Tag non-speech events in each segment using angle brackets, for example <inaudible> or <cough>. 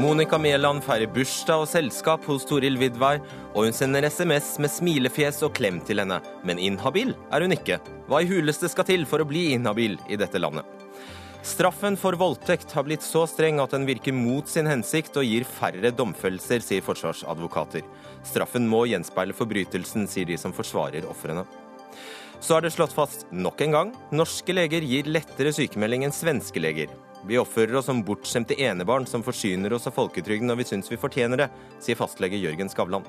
Monica Mæland feirer bursdag og selskap hos Toril Vidvei, og hun sender SMS med smilefjes og klem til henne. Men inhabil er hun ikke. Hva i huleste skal til for å bli inhabil i dette landet? Straffen for voldtekt har blitt så streng at den virker mot sin hensikt og gir færre domfellelser, sier forsvarsadvokater. Straffen må gjenspeile forbrytelsen, sier de som forsvarer ofrene. Så er det slått fast nok en gang norske leger gir lettere sykemelding enn svenske leger. Vi oppfører oss som bortskjemte enebarn som forsyner oss av folketrygden når vi syns vi fortjener det, sier fastlege Jørgen Skavlan.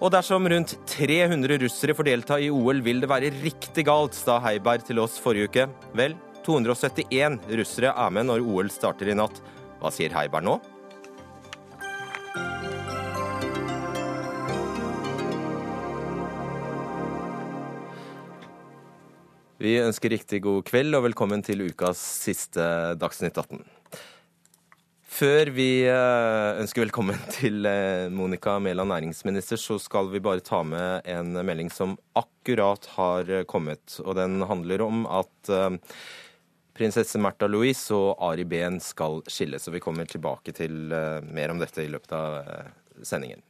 Og dersom rundt 300 russere får delta i OL, vil det være riktig galt, sa Heiberg til oss forrige uke. Vel, 271 russere er med når OL starter i natt. Hva sier Heiberg nå? Vi ønsker riktig god kveld og velkommen til ukas siste Dagsnytt 18. Før vi eh, ønsker velkommen <laughs> til eh, Monica Mæland, næringsminister, så skal vi bare ta med en melding som akkurat har kommet. Og den handler om at eh, prinsesse Märtha Louise og Ari Behn skal skilles. Og vi kommer tilbake til mer om dette i løpet av sendingen.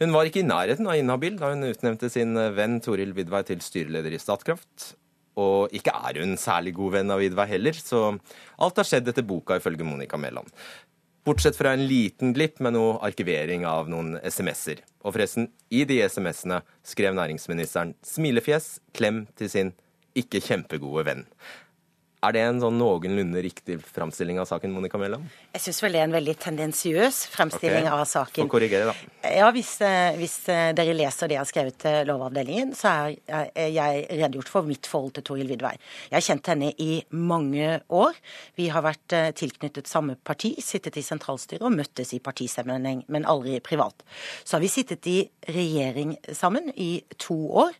Hun var ikke i nærheten av inhabil da hun utnevnte sin venn Toril Vidvei til styreleder i Statkraft. Og ikke er hun særlig god venn av Vidvei heller, så alt har skjedd etter boka, ifølge Monica Mæland. Bortsett fra en liten glipp med noe arkivering av noen SMS-er. Og forresten, i de SMS-ene skrev næringsministeren smilefjes, klem til sin ikke kjempegode venn. Er det en sånn noenlunde riktig framstilling av saken, Monica Mæland? Jeg syns vel det er en veldig tendensiøs fremstilling okay. av saken. Få korrigere, da. Ja, hvis, eh, hvis, eh, dere leser det jeg har skrevet til Lovavdelingen, så er jeg redegjort for mitt forhold til Toril Vidvei. Jeg har kjent henne i mange år. Vi har vært eh, tilknyttet samme parti, sittet i sentralstyret og møttes i partisammenheng, men aldri privat. Så har vi sittet i regjering sammen i to år,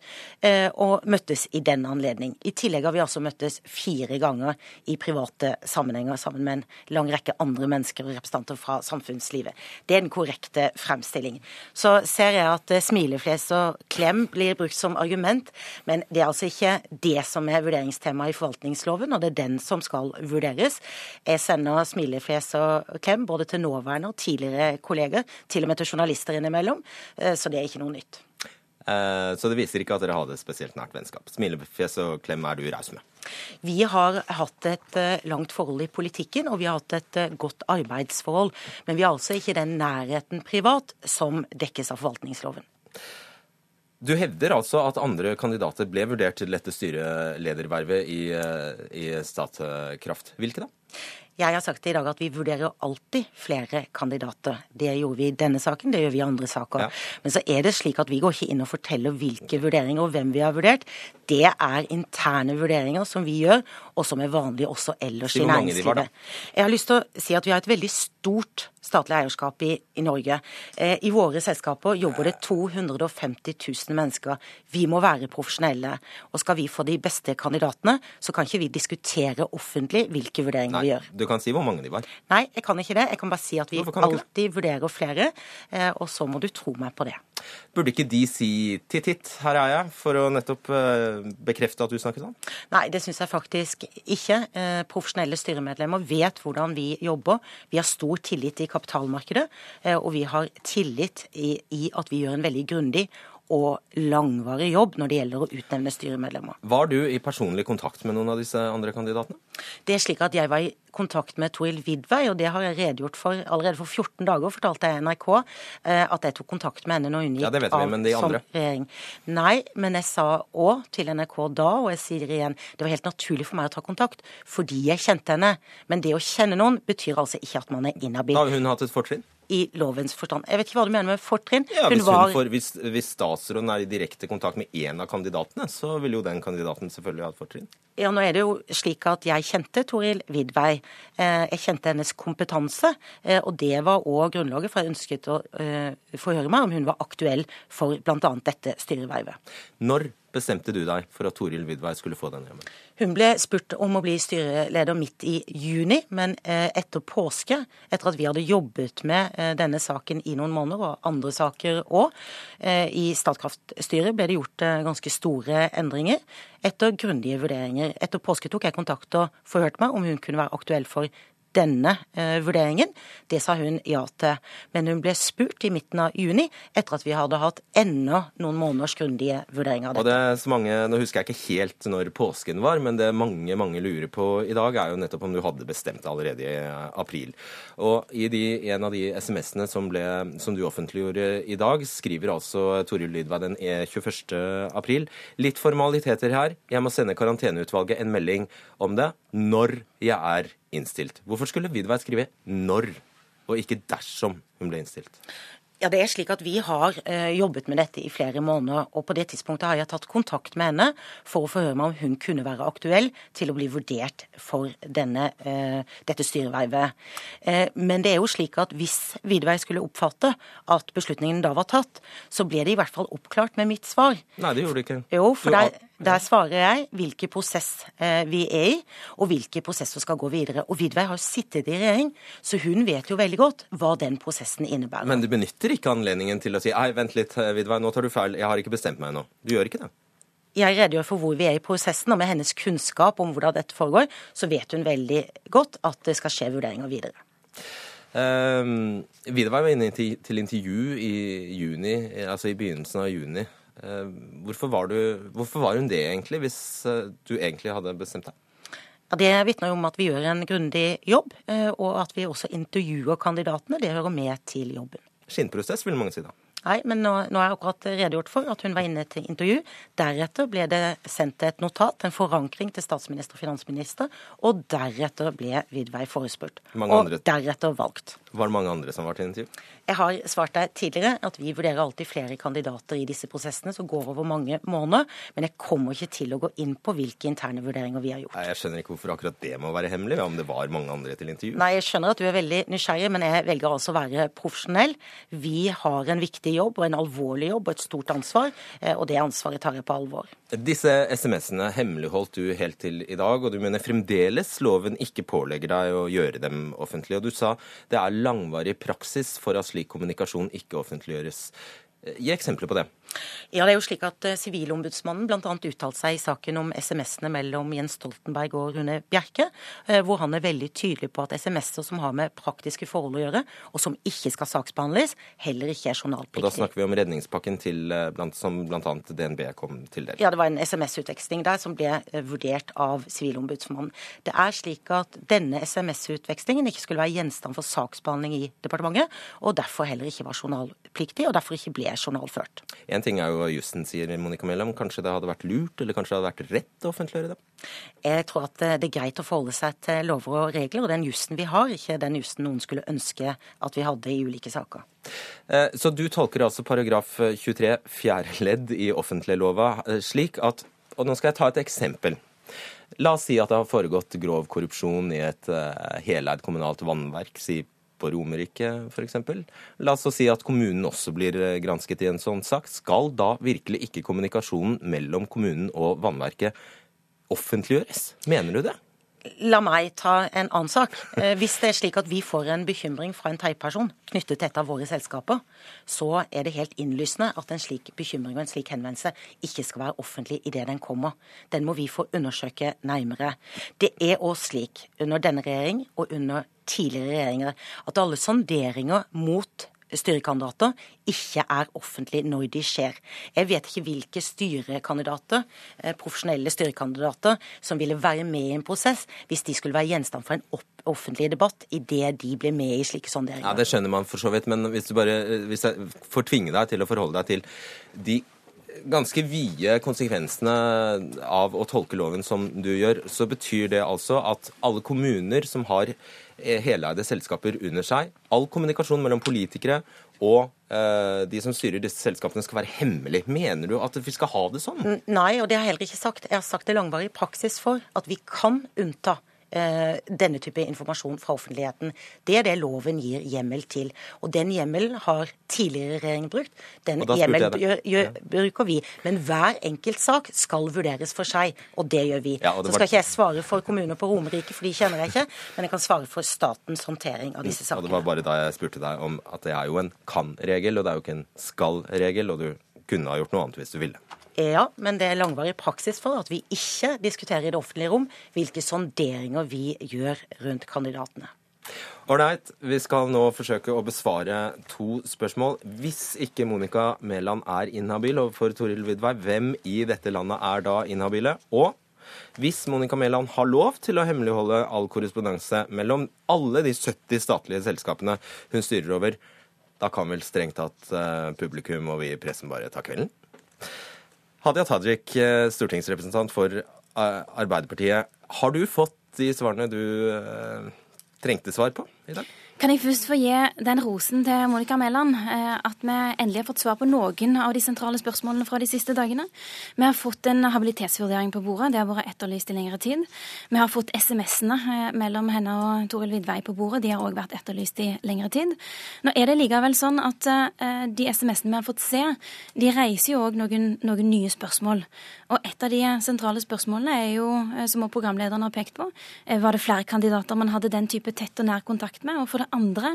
og møttes i den anledning. I tillegg har vi altså møttes fire ganger ganger i private sammenhenger sammen med en lang rekke andre mennesker og representanter fra samfunnslivet. Det er den korrekte fremstilling. Så ser jeg at eh, smilefjes og klem blir brukt som argument, men det er altså ikke det som er vurderingstemaet i forvaltningsloven, og det er den som skal vurderes. Jeg sender smilefjes og klem både til nåværende og tidligere kolleger, til og med til journalister innimellom, eh, så det er ikke noe nytt. Eh, så det viser ikke at dere hadde et spesielt nært vennskap. Smilefjes og klem er du raus med. Vi har hatt et eh, langt forhold i politikken, og vi har hatt et eh, godt arbeidsforhold. Men vi har altså ikke den nærheten privat som dekkes av forvaltningsloven. Du hevder altså at andre kandidater ble vurdert til dette styreledervervet i, i Statkraft. Hvilke da? Jeg har sagt i dag at vi vurderer alltid flere kandidater. Det gjorde vi i denne saken, det gjør vi i andre saker. Ja. Men så er det slik at vi går ikke inn og forteller hvilke vurderinger og hvem vi har vurdert. Det er interne vurderinger som vi gjør, og som er vanlig også ellers i næringslivet. Jeg har lyst til å si at vi har et veldig stort statlig eierskap i, i Norge. Eh, I våre selskaper jobber det 250 000 mennesker. Vi må være profesjonelle. Og skal vi få de beste kandidatene, så kan ikke vi diskutere offentlig hvilke vurderinger Nei, vi gjør. Du kan si hvor mange de var? Nei, jeg kan ikke det. Jeg kan bare si at vi alltid vurderer flere, eh, og så må du tro meg på det. Burde ikke de si titt titt, her er jeg, for å nettopp eh, bekrefte at du snakker sånn? Nei, det syns jeg faktisk ikke. Eh, profesjonelle styremedlemmer vet hvordan vi jobber. Vi har stor tillit i kapitalmarkedet, eh, og vi har tillit i, at vi gjør en veldig grundig og langvarig jobb når det gjelder å utnevne styremedlemmer. Var du i personlig kontakt med noen av disse andre kandidatene? Det er slik at Jeg var i kontakt med Toril Vidvei, og det har jeg redegjort for allerede for 14 dager. fortalte jeg NRK eh, at jeg tok kontakt med henne når hun gikk ja, det vet vi, men de andre. som regjering. Nei, men jeg sa òg til NRK da, og jeg sier igjen, det var helt naturlig for meg å ta kontakt fordi jeg kjente henne. Men det å kjenne noen betyr altså ikke at man er inhabil. Da har hun hatt et fortrinn? I lovens forstand. Jeg vet ikke hva du mener med fortrinn. Ja, hvis, var... får, hvis, hvis, statsråden er i direkte kontakt med én av kandidatene, så vil jo den kandidaten selvfølgelig ha et fortrinn. Ja, nå er det jo slik at jeg kjente Toril Vidvei. Eh, jeg kjente hennes kompetanse, eh, og det var òg grunnlaget for jeg ønsket å eh, forhøre meg om hun var aktuell for bl.a. dette styrevervet. Når bestemte du deg for at Toril Vidvei skulle få den jobben? Hun ble spurt om å bli styreleder midt i juni, men etter påske, etter at vi hadde jobbet med denne saken i noen måneder, og andre saker òg, i Statkraft-styret ble det gjort ganske store endringer etter grundige vurderinger. Etter påske tok jeg kontakt og forhørte meg om hun kunne være aktuell for denne eh, vurderingen. Det sa hun ja til. Men hun ble spurt i midten av juni, etter at vi hadde hatt enda noen måneders grundige vurderinger av dette. Og det er så mange, Nå husker jeg ikke helt når påsken var, men det mange mange lurer på i dag, er jo nettopp om du hadde bestemt det allerede i april. Og i de, en av de SMS-ene som, som, du offentliggjorde i dag, skriver altså Toril Lydvei den 21. april. Litt formaliteter her. Jeg må sende karanteneutvalget en melding om det når jeg er innstilt. Hvorfor skulle Vidvei skrive 'når', og ikke 'dersom' hun ble innstilt? Ja, det er slik at Vi har eh, jobbet med dette i flere måneder. og På det tidspunktet har jeg tatt kontakt med henne for å få høre meg om hun kunne være aktuell til å bli vurdert for denne, eh, dette styrevervet. Eh, men det er jo slik at hvis Vidvei skulle oppfatte at beslutningen da var tatt, så ble det i hvert fall oppklart med mitt svar. Nei, det gjorde det ikke. Jo, for der, der svarer jeg hvilken prosess eh, vi er i, og hvilke prosesser skal gå videre. Og Vidvei har sittet i regjering, så hun vet jo veldig godt hva den prosessen innebærer. Men du benytter ikke anledningen til å si nei, vent litt, eh, Vidvei, nå tar du feil, jeg har ikke bestemt meg ennå. Du gjør ikke det? Jeg redegjør for hvor vi er i prosessen, og med hennes kunnskap om hvordan dette foregår, så vet hun veldig godt at det skal skje vurderinger videre. Um, Vidvei var inne til intervju i juni, altså i begynnelsen av juni. Eh, hvorfor var, du, hvorfor var hun det egentlig, hvis eh, du egentlig hadde bestemt deg? Ja, Det vitner om at vi gjør en grundig jobb, eh, og at vi også intervjuer kandidatene. Det hører med til jobben. Skinnprosess, vil mange si da. Nei, men nå, nå er akkurat redegjort for at hun var inne til intervju. Deretter ble det sendt et notat, en forankring til statsminister og finansminister, og deretter ble Vidvei forespurt. og deretter valgt. Var det mange andre som var til intervju? Jeg har svart deg tidligere at vi vurderer alltid flere kandidater i disse prosessene som går over mange måneder, men jeg kommer ikke til å gå inn på hvilke interne vurderinger vi har gjort. Nei, Jeg skjønner ikke hvorfor akkurat det må være hemmelig, om det var mange andre til intervju. Nei, jeg skjønner at du er veldig nysgjerrig, men jeg velger altså å være profesjonell. Vi har en viktig jobb og en alvorlig jobb og et stort ansvar, eh, og det ansvaret tar jeg på alvor. Disse SMS-ene hemmeligholdt du helt til i dag, og du mener fremdeles loven ikke pålegger deg å gjøre dem offentlig. Og du sa det er langvarig praksis for at slik kommunikasjon ikke offentliggjøres. Gi eksempler på det. Ja, det er jo slik at eh, Sivilombudsmannen bl.a. uttalte seg i saken om SMS-ene mellom Jens Stoltenberg og Rune Bjerke, eh, hvor han er veldig tydelig på at SMS-er som har med praktiske forhold å gjøre, og som ikke skal saksbehandles, heller ikke er journalpliktig. Og Da snakker vi om redningspakken til, eh, blant, som bl.a. DNB kom til del. Ja, det var en SMS-utveksling der som ble vurdert av Sivilombudsmannen. Det er slik at denne SMS-utvekslingen ikke skulle være gjenstand for saksbehandling i departementet, og derfor heller ikke var journalpliktig, og derfor ikke ble journalført. En en ting er jo hva jussen sier, Monica Mæland. Kanskje det hadde vært lurt, eller kanskje det hadde vært rett å offentliggjøre det? Jeg tror at eh, det er greit å forholde seg til lover og regler, og den jussen vi har, ikke den jussen noen skulle ønske at vi hadde i ulike saker. Eh, så du tolker altså paragraf 23 fjerde ledd i offentliglova eh, slik at Og nå skal jeg ta et eksempel. La oss si at det har foregått grov korrupsjon i et heleid kommunalt vannverk. si på Romerike f.eks. La oss si at kommunen også blir eh, gransket i en sånn sak. Skal da virkelig ikke kommunikasjonen mellom kommunen og vannverket offentliggjøres? Mener du det? La meg ta en annen sak. Eh, hvis det er slik at vi får en bekymring fra en teiperson knyttet til et av våre selskaper, så er det helt innlysende at en slik bekymring og en slik henvendelse ikke skal være offentlig idet den kommer. Den må vi få undersøke nærmere. Det er òg slik under denne regjering og under tidligere regjeringer at alle sonderinger mot styrekandidater ikke er offentlig når de skjer. Jeg vet ikke hvilke styrekandidater, eh, profesjonelle styrekandidater, som ville være med i en prosess hvis de skulle være gjenstand for en offentlig debatt idet de ble med i slike sonderinger. Ja, Det skjønner man for så vidt, men hvis, du bare, hvis jeg får tvinge deg til å forholde deg til de ganske vide konsekvensene av å tolke loven som du gjør, så betyr det altså at alle kommuner som har eh, heleide selskaper under seg, all kommunikasjon mellom politikere og eh, de som styrer disse selskapene skal være hemmelig. Mener du at vi skal ha det sånn? Nei, og det har jeg heller ikke sagt. Jeg har sagt det langvarig praksis for at vi kan unnta denne type informasjon fra offentligheten. Det er det loven gir hjemmel til. Og den hjemmelen har tidligere regjering brukt. Den hjemmelen bruker vi. Men hver enkelt sak skal vurderes for seg, og det gjør vi. Ja, det var... Så skal ikke jeg svare for kommuner på Romerike, for de kjenner jeg ikke, men jeg kan svare for statens håndtering av disse sakene. Og det var bare da jeg spurte deg om at det er jo en kan-regel, og det er jo ikke en skal-regel, og du kunne ha gjort noe annet hvis du ville. Ja, men det er langvarig praksis for at vi ikke diskuterer i det offentlige rom hvilke sonderinger vi gjør rundt kandidatene. Ålreit, vi skal nå forsøke å besvare to spørsmål. Hvis ikke Monica Mæland er inhabil overfor Toril Vidvei, hvem i dette landet er da inhabile? Og hvis Monica Mæland har lov til å hemmeligholde all korrespondanse mellom alle de 70 statlige selskapene hun styrer over, da kan vel strengt tatt eh, publikum og vi i pressen bare ta kvelden? Hadia Tajik, eh, stortingsrepresentant for eh, Arbeiderpartiet. Har du fått de svarene du trengte svar på i dag? Kan jeg først få gi den rosen til Monica Mæland eh, at vi endelig har fått svar på noen av de sentrale spørsmålene fra de siste dagene. Vi har fått en habilitetsvurdering på bordet, det har vært etterlyst i lengre tid. Vi har fått SMS-ene eh, mellom henne og Toril Vidvei på bordet, de har òg vært etterlyst i lengre tid. Nå er det likevel sånn at eh, de SMS-ene vi har fått se, de reiser jo òg noen, noen, nye spørsmål. Og et av de sentrale spørsmålene er jo, som også programlederen har pekt på, var det flere kandidater man hadde den type tett og nær kontakt med? Og for det andre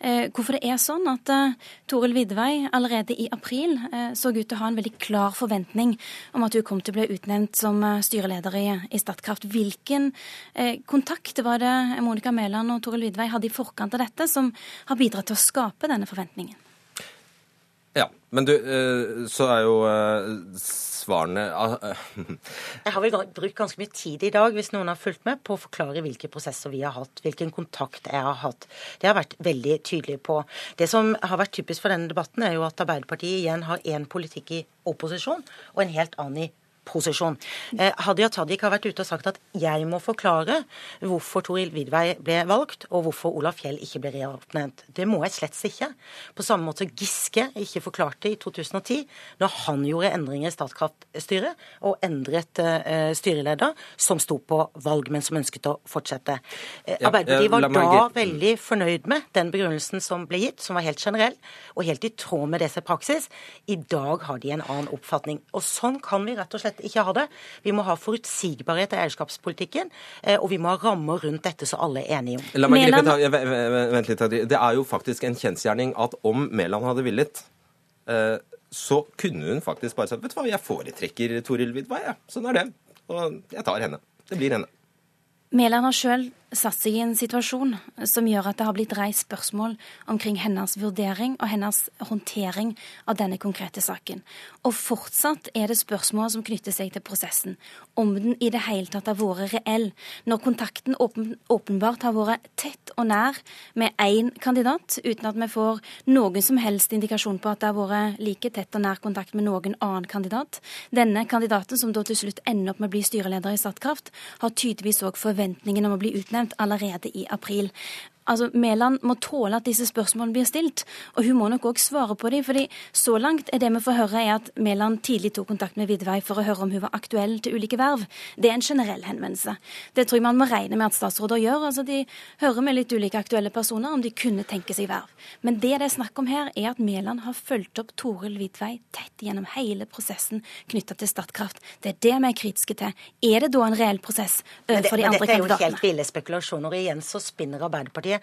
eh, hvorfor det er sånn at eh, Toril Vidvei allerede i april eh, så ut til å ha en veldig klar forventning om at hun kom til å bli utnevnt som styreleder i, Statkraft. Hvilken kontakt var det Monica Mæland og Toril Vidvei hadde i forkant av dette, som har bidratt til å skape denne forventningen? Ja, men du, så er jo svarene <laughs> Jeg har vel brukt ganske mye tid i dag, hvis noen har fulgt med, på å forklare hvilke prosesser vi har hatt, hvilken kontakt jeg har hatt. Det har vært veldig tydelig på. Det som har vært typisk for denne debatten, er jo at Arbeiderpartiet igjen har én politikk i opposisjon og en helt annen i posisjon. Eh, Hadia Tajik har vært ute og sagt at jeg må forklare hvorfor Toril Vidvei ble valgt, og hvorfor Olaf Fjell ikke ble reoppnevnt. Det må jeg slett ikke. På samme måte Giske ikke forklarte i 2010, når han gjorde endringer i Statkraftstyret og endret uh, styreleder, som sto på valg, men som ønsket å fortsette. Uh, Arbeiderpartiet var da veldig fornøyd med den begrunnelsen som ble gitt, som var helt generell og helt i tråd med det som er praksis. I dag har de en annen oppfatning. Og sånn kan vi rett og slett slett ikke ha det. Vi må ha forutsigbarhet i eierskapspolitikken, eh, og vi må ha rammer rundt dette så alle er enige om. La meg gripe ta, vent litt, Det er jo faktisk en kjensgjerning at om Mæland hadde villet, eh, så kunne hun faktisk bare sagt vet du hva, jeg foretrekker Toril Vidvei, ja. sånn er det. Og jeg tar henne. Det blir henne. Mæland har sjøl satt seg i en situasjon som gjør at det har blitt reist spørsmål omkring hennes vurdering og hennes håndtering av denne konkrete saken. Og fortsatt er det spørsmål som knytter seg til prosessen. Om den i det hele tatt har vært reell. Når kontakten åpen, åpenbart har vært tett og nær med én kandidat, uten at vi får noen som helst indikasjon på at det har vært like tett og nær kontakt med noen annen kandidat. Denne kandidaten, som da til slutt ender opp med å bli styreleder i Statkraft, har tydeligvis òg forventningen om å bli utnevnt allerede i april. Altså, Mæland må tåle at disse spørsmålene blir stilt, og hun må nok òg svare på dem. fordi så langt er det vi får høre, er at Mæland tidlig tok kontakt med Vidvei for å høre om hun var aktuell til ulike verv. Det er en generell henvendelse. Det tror jeg man må regne med at statsråder gjør. altså De hører med litt ulike aktuelle personer om de kunne tenke seg verv. Men det det er snakk om her, er at Mæland har fulgt opp Toril Vidvei tett gjennom hele prosessen knytta til Statkraft. Det er det vi er kritiske til. Er det da en reell prosess overfor de andre kandidatene? Dette er jo helt ville spekulasjoner. Igjen så spinner Arbeiderpartiet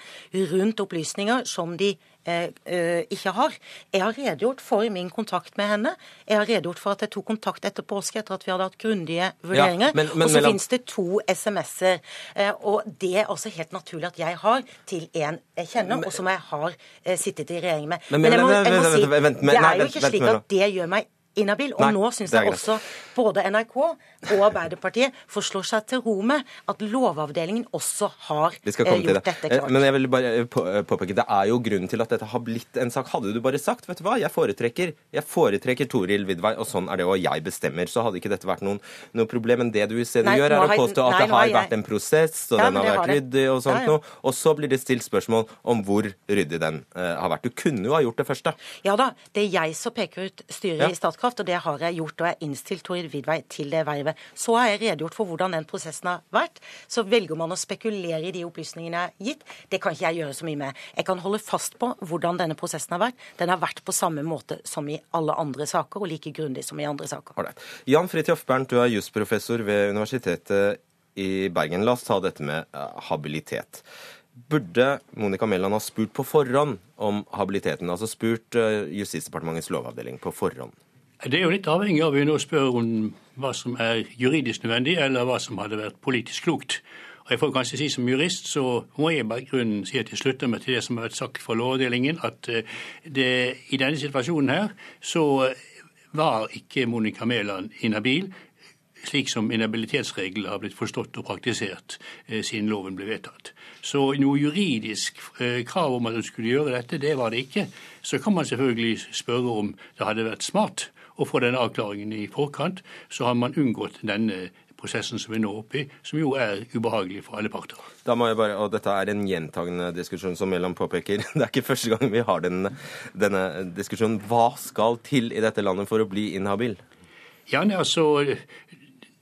rundt opplysninger som de eh, eh, ikke har. Jeg har redegjort for min kontakt med henne. Jeg har redegjort for at jeg tok kontakt etter påske etter at vi hadde hatt grundige vurderinger. Ja, men, men, og så mellom... finnes det to SMS-er. Eh, og det er også helt naturlig at jeg har til en jeg kjenner, men, og som jeg har sittet i regjering med. Men, jeg må, jeg må si, det er jo ikke slik at det gjør meg inhabil. Og Nei, nå syns jeg også både NRK og Arbeiderpartiet forslår seg til ro med at Lovavdelingen også har eh, gjort det. dette klart. Men jeg vil bare eh, eh, påpeke, det er jo grunnen til at dette har blitt en sak. Hadde du bare sagt vet du hva, jeg foretrekker, jeg foretrekker Toril Vidvei, og sånn er det, og jeg bestemmer, så hadde ikke dette vært noen, noe problem. Men det du i stedet gjør, er å påstå at nei, det har jeg... vært en prosess, og ja, den har vært ryddig og sånt ja, ja. noe. Og så blir det stilt spørsmål om hvor ryddig den uh, har vært. Du kunne jo ha gjort det første. Ja da, det er jeg som peker ut styret i Statkraft, og det har jeg gjort. Og jeg har innstilt Toril Vidvei til det vervet. Så har jeg redegjort for hvordan den prosessen har vært. Så velger man å spekulere i de opplysningene jeg har gitt. Det kan ikke jeg gjøre så mye med. Jeg kan holde fast på hvordan denne prosessen har vært. Den har vært på samme måte som i alle andre saker, og like grundig som i andre saker. Right. Jan Fridtjof Bernt, du er jusprofessor ved Universitetet i Bergen. La oss ta dette med eh, habilitet. Burde Monica Mæland ha spurt på forhånd om habiliteten? Altså spurt eh, Justisdepartementets lovavdeling på forhånd? Det er jo litt avhengig av vi nå spør om hva som er juridisk nødvendig, eller hva som hadde vært politisk klokt. Og jeg får kanskje si Som jurist så må jeg bare grunnen si at jeg slutter meg til det som har vært sagt fra Lovavdelingen, at eh, det, i denne situasjonen her så var ikke Monica Mæland inhabil slik som inhabilitetsreglene har blitt forstått og praktisert eh, siden loven ble vedtatt. Så noe juridisk eh, krav om at hun skulle gjøre dette, det var det ikke. Så kan man selvfølgelig spørre om det hadde vært smart å få denne avklaringen i forkant. Så har man unngått denne prosessen som vi er nå oppe i, som jo er ubehagelig for alle parter. Da må jeg bare, og Dette er en gjentagende diskusjon, som Mæland påpeker. <laughs> Det er ikke første gang vi har denne, denne diskusjonen. Hva skal til i dette landet for å bli inhabil? Ja, altså,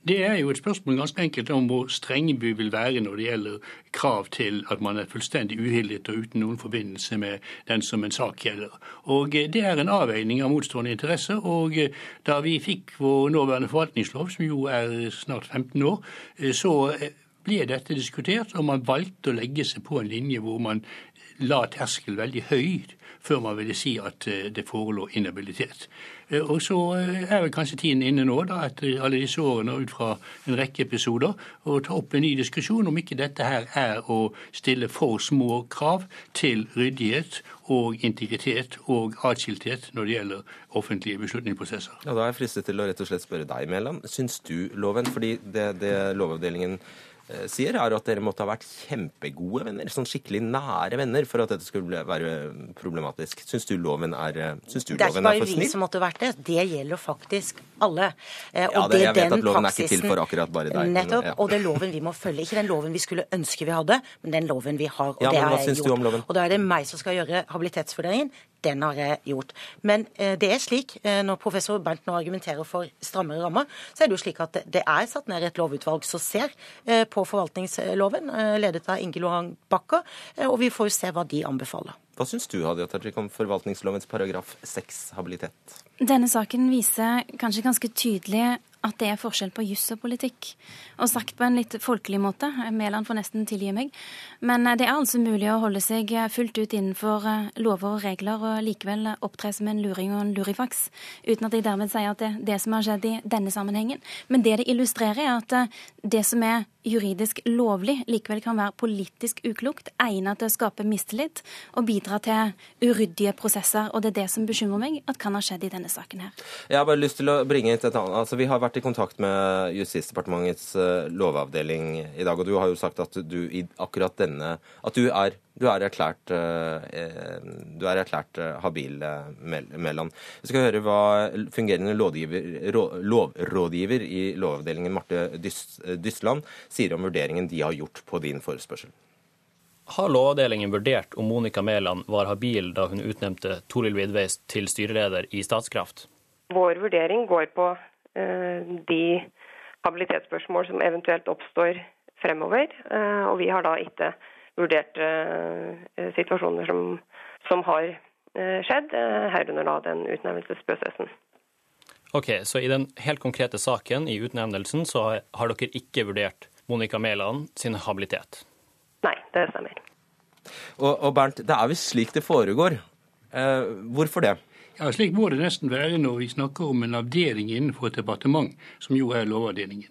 det er jo et spørsmål ganske enkelt om hvor streng vi vil være når det gjelder krav til at man er fullstendig uhildet og uten noen forbindelse med den som en sak gjelder. Og eh, Det er en avveining av motstående interesser. og eh, Da vi fikk vår nåværende forvaltningslov, som jo er snart 15 år, eh, så ble dette diskutert, og man valgte å legge seg på en linje hvor man la terskel veldig høyt før man ville si at det forelå inhabilitet. Eh, og så eh, er vel kanskje tiden inne nå, da, etter alle disse årene ut fra en rekke episoder, å ta opp en ny diskusjon om ikke dette her er å stille for små krav til ryddighet og integritet og atskilthet når det gjelder offentlige beslutningsprosesser. Ja, Da er jeg fristet til å rett og slett spørre deg, Mæland. Syns du loven, fordi det, det Lovavdelingen Eh, sier, er at dere måtte ha vært kjempegode venner, sånn skikkelig nære venner, for at dette skulle være problematisk. Syns du loven er, eh, syns du loven er for snill? Det er ikke bare vi som måtte vært det, det gjelder faktisk alle. Eh, ja, det, jeg vet at loven praksisen, er ikke til for akkurat bare deg. Nettopp, ja. og det er loven vi må følge. Ikke den loven vi skulle ønske vi hadde, men den loven vi har. Og ja, det men hva syns du om loven? Og da er det meg som skal gjøre habilitetsvurderingen. Den har jeg gjort. Men eh, det er slik, eh, når professor Bernt nå argumenterer for strammere rammer, så er det jo slik at det er satt ned et lovutvalg som ser eh, på forvaltningsloven ledet av Inge Lohan Bakker. Og vi får jo se hva de anbefaler. Hva syns du Hadia Tajik, om forvaltningslovens paragraf 6, habilitet? Denne saken viser kanskje ganske tydelig at det er forskjell på juss og politikk. Og sagt på en litt folkelig måte, Mæland får nesten tilgi meg, men det er altså mulig å holde seg fullt ut innenfor eh, lover og regler og likevel opptre som en luring og en lurifaks, uten at jeg dermed sier at det er det som har skjedd i denne sammenhengen. Men det det illustrerer, er at det som er juridisk lovlig, likevel kan være politisk uklokt, egnet til å skape mistillit og bidra til uryddige prosesser. Og det er det som bekymrer meg, at kan ha skjedd i denne saken her. Jeg har bare lyst til å bringe et annet. Altså, vi har vært i kontakt med Justisdepartementets uh, lovavdeling i dag, og du har jo sagt at du i akkurat denne At du er du er erklært, eh, du er erklært eh, habil, Mæland. Vi skal høre hva fungerende lovrådgiver i Lovavdelingen, Marte Dysland, sier om vurderingen de har gjort på din forespørsel. Har Lovavdelingen vurdert om Monica Mæland var habil da hun utnevnte Toril Vidveis til styreleder i Statskraft? Vår vurdering går på de habilitetsspørsmål som eventuelt oppstår fremover. Og vi har da ikke vurdert eh, situasjoner som, som har eh, skjedd, eh, herunder da den utnevnelsesprosessen. Ok, Så i den helt konkrete saken i utnevnelsen så har dere ikke vurdert Monica Mæland sin habilitet? Det stemmer. Og, og Bernt, det er visst slik det foregår. Eh, hvorfor det? Ja, Slik må det nesten være når vi snakker om en avdeling innenfor et departement, som jo er Lovavdelingen.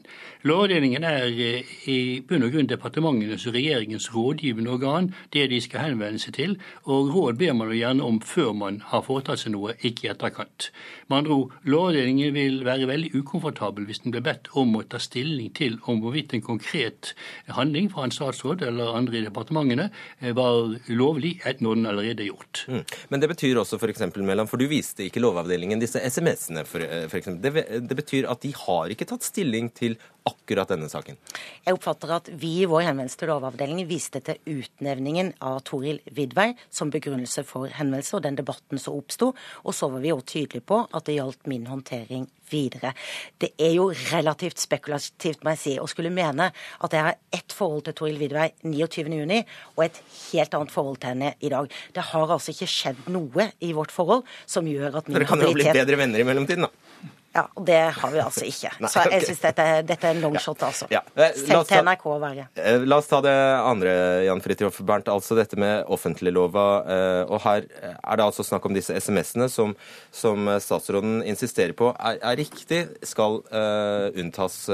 Lovavdelingen er eh, i bunn og grunn departementenes og regjeringens rådgivende organ, det de skal henvende seg til. Og råd ber man jo gjerne om før man har foretatt seg noe, ikke i etterkant. Med andre ord, Lovavdelingen vil være veldig ukomfortabel hvis den blir bedt om å ta stilling til om hvorvidt en konkret handling fra en statsråd eller andre i departementene eh, var lovlig når den allerede er gjort. Mm. Men det betyr også f.eks. Mellom, for du viste ikke Lovavdelingen disse SMS-ene, f.eks. Eh, det, det betyr at de har ikke tatt stilling til akkurat denne saken? Jeg oppfatter at vi i vår henvendelse til Lovavdelingen viste til utnevningen av Toril Vidvei som begrunnelse for henvendelse og den debatten som oppsto. Og så var vi jo tydelige på at det gjaldt min håndtering videre. Det er jo relativt spekulativt, må jeg si, å skulle mene at jeg har ett forhold til Toril Vidvei 29.6 og et helt annet forhold til henne i dag. Det har altså ikke skjedd noe i vårt forhold som gjør at min habilitet Dere kan jo ha blitt bedre venner i mellomtiden, da? Ja, og det har vi altså ikke. <laughs> Nei, så jeg syns dette, dette, er en longshot, altså. Ja. Eh, Selv til NRK å være. Eh, la oss ta det andre, Jan Fridtjof Bernt. Altså dette med offentliglova. Eh, og her er det altså snakk om disse SMS-ene som, som, statsråden insisterer på er, er riktig skal uh, unntas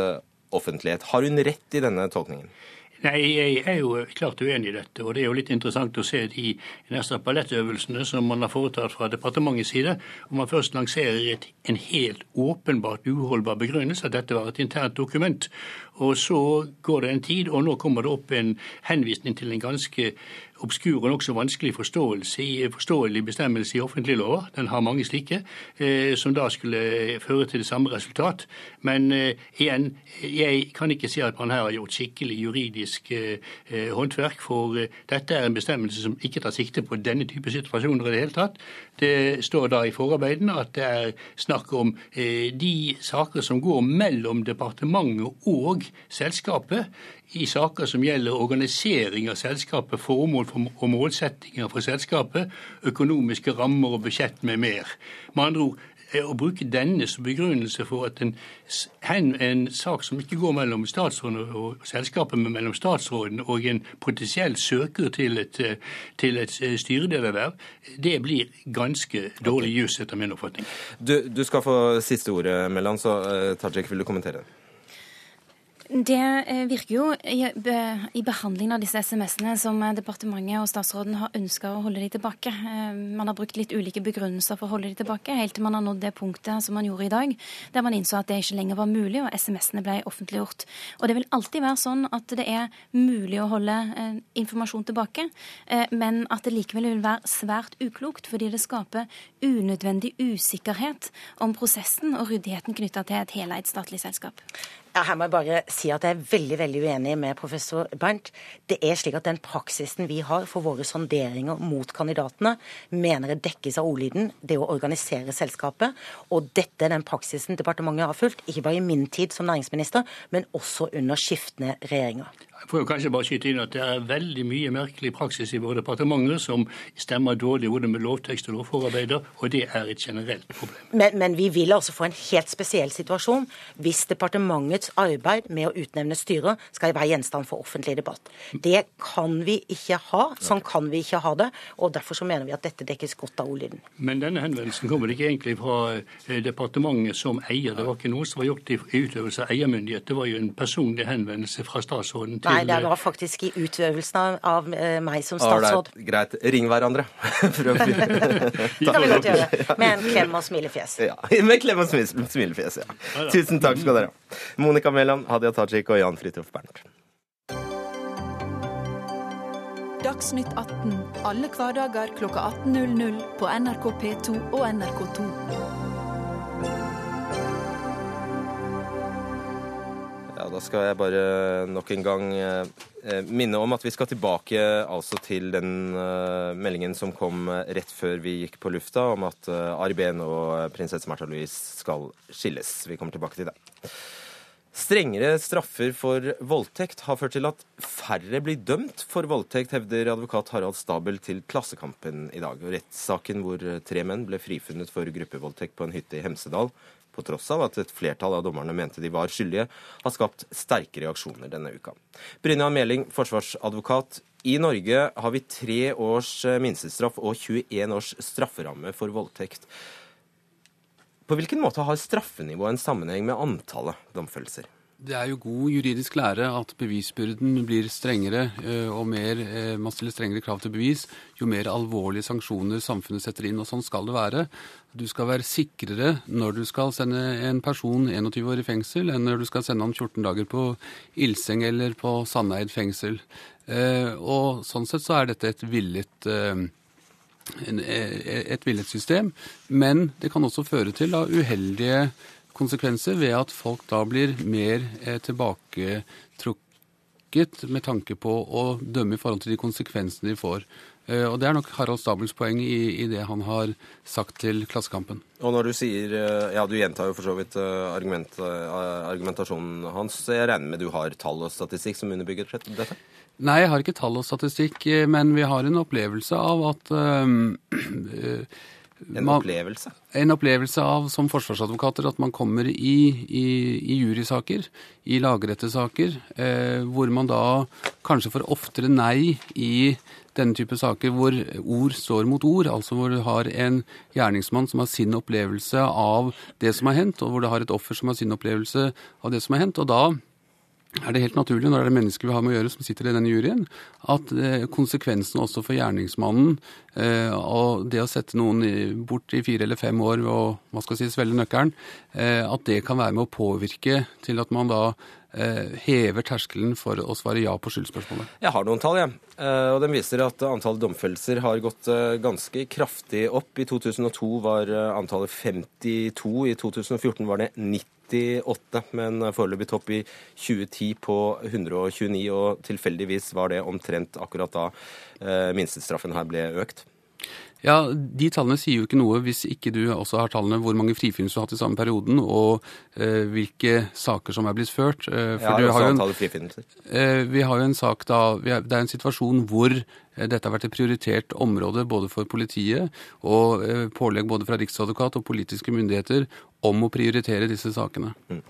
offentlighet. Har hun rett i denne tolkningen? Nei, Jeg er jo klart uenig i dette. og Det er jo litt interessant å se de neste ballettøvelsene som man har foretatt fra departementets side. Hvor man først lanserer et, en helt åpenbart uholdbar begrunnelse at dette var et internt dokument. Og så går det en tid, og nå kommer det opp en henvisning til en ganske obskur og nokså vanskelig forståelig bestemmelse i offentlige lover. Den har mange slike, eh, som da skulle føre til det samme resultat. Men eh, igjen, jeg kan ikke si at man her har gjort skikkelig juridisk eh, håndverk, for dette er en bestemmelse som ikke tar sikte på denne type situasjoner i det hele tatt. Det står da i forarbeidene at det er snakk om de saker som går mellom departementet og selskapet i saker som gjelder organisering av selskapet, formål og målsettinger for selskapet, økonomiske rammer og budsjett med mer. Med andre ord, eh, å bruke denne som begrunnelse for at en, en, sak som ikke går mellom statsråden og selskapet, men mellom statsråden og en potensiell søker til et, eh, til et eh, det blir ganske dårlig juss, etter min oppfatning. Du, du, skal få siste ordet, Melland, så uh, Tajik, vil du kommentere det? Eh, virker jo i behandlingen av disse SMS-ene som eh, departementet og statsråden har ønska å holde de tilbake. Eh, man har brukt litt ulike begrunnelser for å holde de tilbake, helt til man har nådd det punktet som man gjorde i dag, der man innså at det ikke lenger var mulig, og SMS-ene ble offentliggjort. Og det vil alltid være sånn at det er mulig å holde informasjon tilbake, men at det likevel vil være svært uklokt, fordi det skaper unødvendig usikkerhet om prosessen og ryddigheten knytta til et heleid statlig selskap. Ja, her må jeg bare si at jeg er veldig veldig uenig med professor Bernt. Det er slik at den praksisen vi har for våre sonderinger mot kandidatene, mener jeg dekkes av ordlyden det å organisere selskapet. Og dette er den praksisen departementet har fulgt, ikke bare i min tid som næringsminister, men også under skiftende regjeringer. Jeg får jo kanskje bare skyte inn at Det er veldig mye merkelig praksis i våre departementer som stemmer dårlig både med lovtekst og lovforarbeider, og det er et generelt problem. Men, men vi vil altså få en helt spesiell situasjon hvis departementets arbeid med å utnevne styrer skal være gjenstand for offentlig debatt. Det kan vi ikke ha. Sånn kan vi ikke ha det. og Derfor så mener vi at dette dekkes godt av ordlyden. Men denne henvendelsen kommer ikke egentlig fra eh, departementet som eier. Det var ikke noe som var gjort i utøvelse av eiermyndighet. Det var jo en personlig henvendelse fra statsråden til Nei, det var faktisk i utøvelsen av, av uh, meg som statsråd. Right, greit. Ring hverandre. <laughs> <laughs> det kan vi godt gjøre. Med en klem og smilefjes. Ja, <laughs> med klem og smilefjes, ja. Tusen takk skal dere ha. Monica Mæland, Hadia Tajik og Jan Fridtjof Bernt. Dagsnytt 18 alle hverdager klokka 18.00 på NRK P2 og NRK2. Ja, Da skal jeg bare nok en gang eh, minne om at vi skal tilbake altså til den uh, meldingen som kom rett før vi gikk på lufta, om at Ari Behn og prinsesse Märtha Louise skal skilles. Vi kommer tilbake til det. Strengere straffer for voldtekt har ført til at færre blir dømt for voldtekt, hevder advokat Harald Stabel til Klassekampen i dag. Og rettssaken hvor tre menn ble frifunnet for gruppevoldtekt på en hytte i Hemsedal, på tross av at et flertall av dommerne mente de var skyldige, har skapt sterke reaksjoner denne uka. Brynja Meling, forsvarsadvokat. I Norge har vi tre års minstestraff og 21 års strafferamme for voldtekt. På hvilken måte har straffenivået en sammenheng med antallet domfellelser? Det er jo god juridisk lære at bevisbyrden blir strengere, eh, og mer, eh, man stiller strengere krav til bevis jo mer alvorlige sanksjoner samfunnet setter inn. Og sånn skal det være. Du skal være sikrere når du skal sende en person 21 år i fengsel, enn når du skal sende ham 14 dager på Ilseng eller på Sandeid fengsel. Eh, og sånn sett så er dette et villet et villet system, men det kan også føre til da, uheldige konsekvenser ved at folk da blir mer eh, tilbaketrukket med tanke på å dømme i forhold til de konsekvensene de får. Eh, og Det er nok Harald Stabels poeng i, i, det han har sagt til Klassekampen. Og når du sier eh, Ja, du gjentar jo for så vidt argument, argumentasjonen hans. Jeg regner med du har tall og statistikk som underbygger dette? Nei, jeg har ikke tall og statistikk, men vi har en opplevelse av at øh, En opplevelse? En opplevelse av som forsvarsadvokater at man kommer i, i, i jurysaker, i lagrettesaker, eh, hvor man da kanskje får oftere nei i denne type saker hvor ord står mot ord, altså hvor du har en gjerningsmann som har sin opplevelse av det som har hendt, og hvor du har et offer som har sin opplevelse av det som har hendt. Og da er det helt naturlig, når det er det mennesker vi har med å gjøre som sitter i denne juryen, at konsekvensene konsekvensen også for gjerningsmannen eh, og det å sette noen bort i fire eller fem år og hva skal jeg si, svelge nøkkelen, eh, at det kan være med å påvirke til at man da eh, hever terskelen for å svare ja på skyldspørsmålet. Jeg har noen tall, jeg. Eh, og Den viser at antall domfellelser har gått eh, ganske kraftig opp. I 2002 var eh, antallet 52, i 2014 var det 90. 98, men foreløpig topp i 2010 på 129. Og tilfeldigvis var det omtrent akkurat da eh, minstestraffen her ble økt. Ja, De tallene sier jo ikke noe hvis ikke du også har tallene hvor mange frifinnelser du har hatt i samme perioden, og eh, hvilke saker som er blitt ført. Eh, for ja, har frifinnelser. Eh, vi har jo en sak da, Det er en situasjon hvor eh, dette har vært et prioritert område både for politiet og eh, pålegg både fra riksadvokat og politiske myndigheter om å prioritere disse sakene. Mm.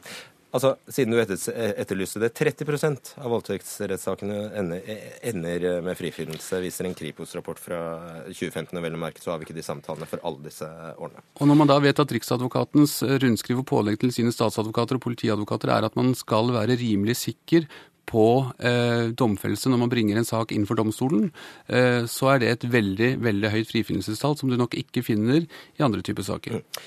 Altså, Siden du etterlyste det, 30% av voldtektsrettssakene ender, ender, med frifinnelse, viser en Kripos-rapport fra 2015. og vel merke så har vi ikke de samtalene for alle disse årene. Og Når man da vet at Riksadvokatens rundskriv og pålegg til sine statsadvokater og politiadvokater er at man skal være rimelig sikker på eh, domfellelse når man bringer en sak inn for domstolen, eh, så er det et veldig veldig høyt frifinnelsestall som du nok ikke finner i andre typer saker. Mm.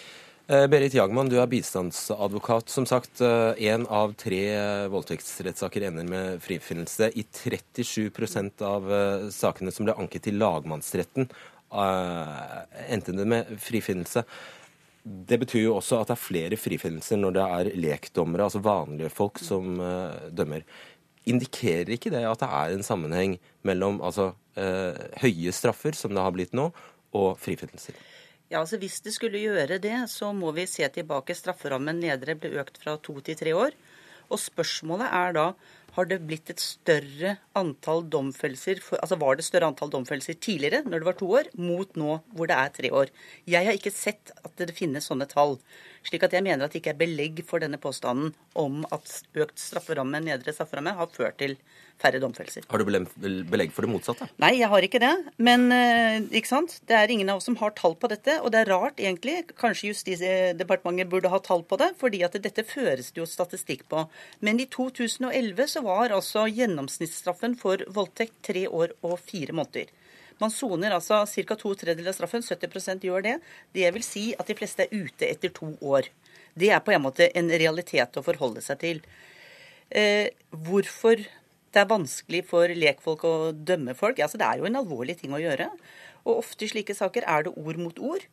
Eh, Berit Jagman, du er bistandsadvokat. Som sagt, én eh, av tre voldtektsrettssaker ender med frifinnelse. I 37 av eh, sakene som ble anket til lagmannsretten, endte det med frifinnelse. Det betyr jo også at det er flere frifinnelser når det er lekdommere, altså vanlige folk, som dømmer. Indikerer ikke det at det er en sammenheng mellom altså, høye straffer, som det har blitt nå, og frifinnelser? Ja, altså Hvis det skulle gjøre det, så må vi se tilbake. Strafferammen nedre ble økt fra to til tre år. Og spørsmålet er da har det blitt et større antall domfellelser altså Var det større antall domfellelser tidligere, når det var to år, mot nå hvor det er tre år? Jeg har ikke sett at det finnes sånne tall. Slik at jeg mener at det ikke er belegg for denne påstanden om at økt strafferamme, nedre strafferamme har ført til færre domfellelser. Har du belegg for det motsatte? Nei, jeg har ikke det. Men eh, ikke sant? det er ingen av oss som har tall på dette. Og det er rart, egentlig. Kanskje Justisdepartementet burde ha tall på det, fordi at dette føres det jo statistikk på. Men i 2011 så var altså gjennomsnittsstraffen for voldtekt tre år og fire måneder. Man soner altså ca. to tredjedeler av straffen. 70% gjør det. Det vil si at de fleste er ute etter to år. Det er på en måte en realitet å forholde seg til. Eh, hvorfor det er vanskelig for lekfolk å dømme folk? Altså, det er jo en alvorlig ting å gjøre. Og ofte i slike saker er det ord mot ord.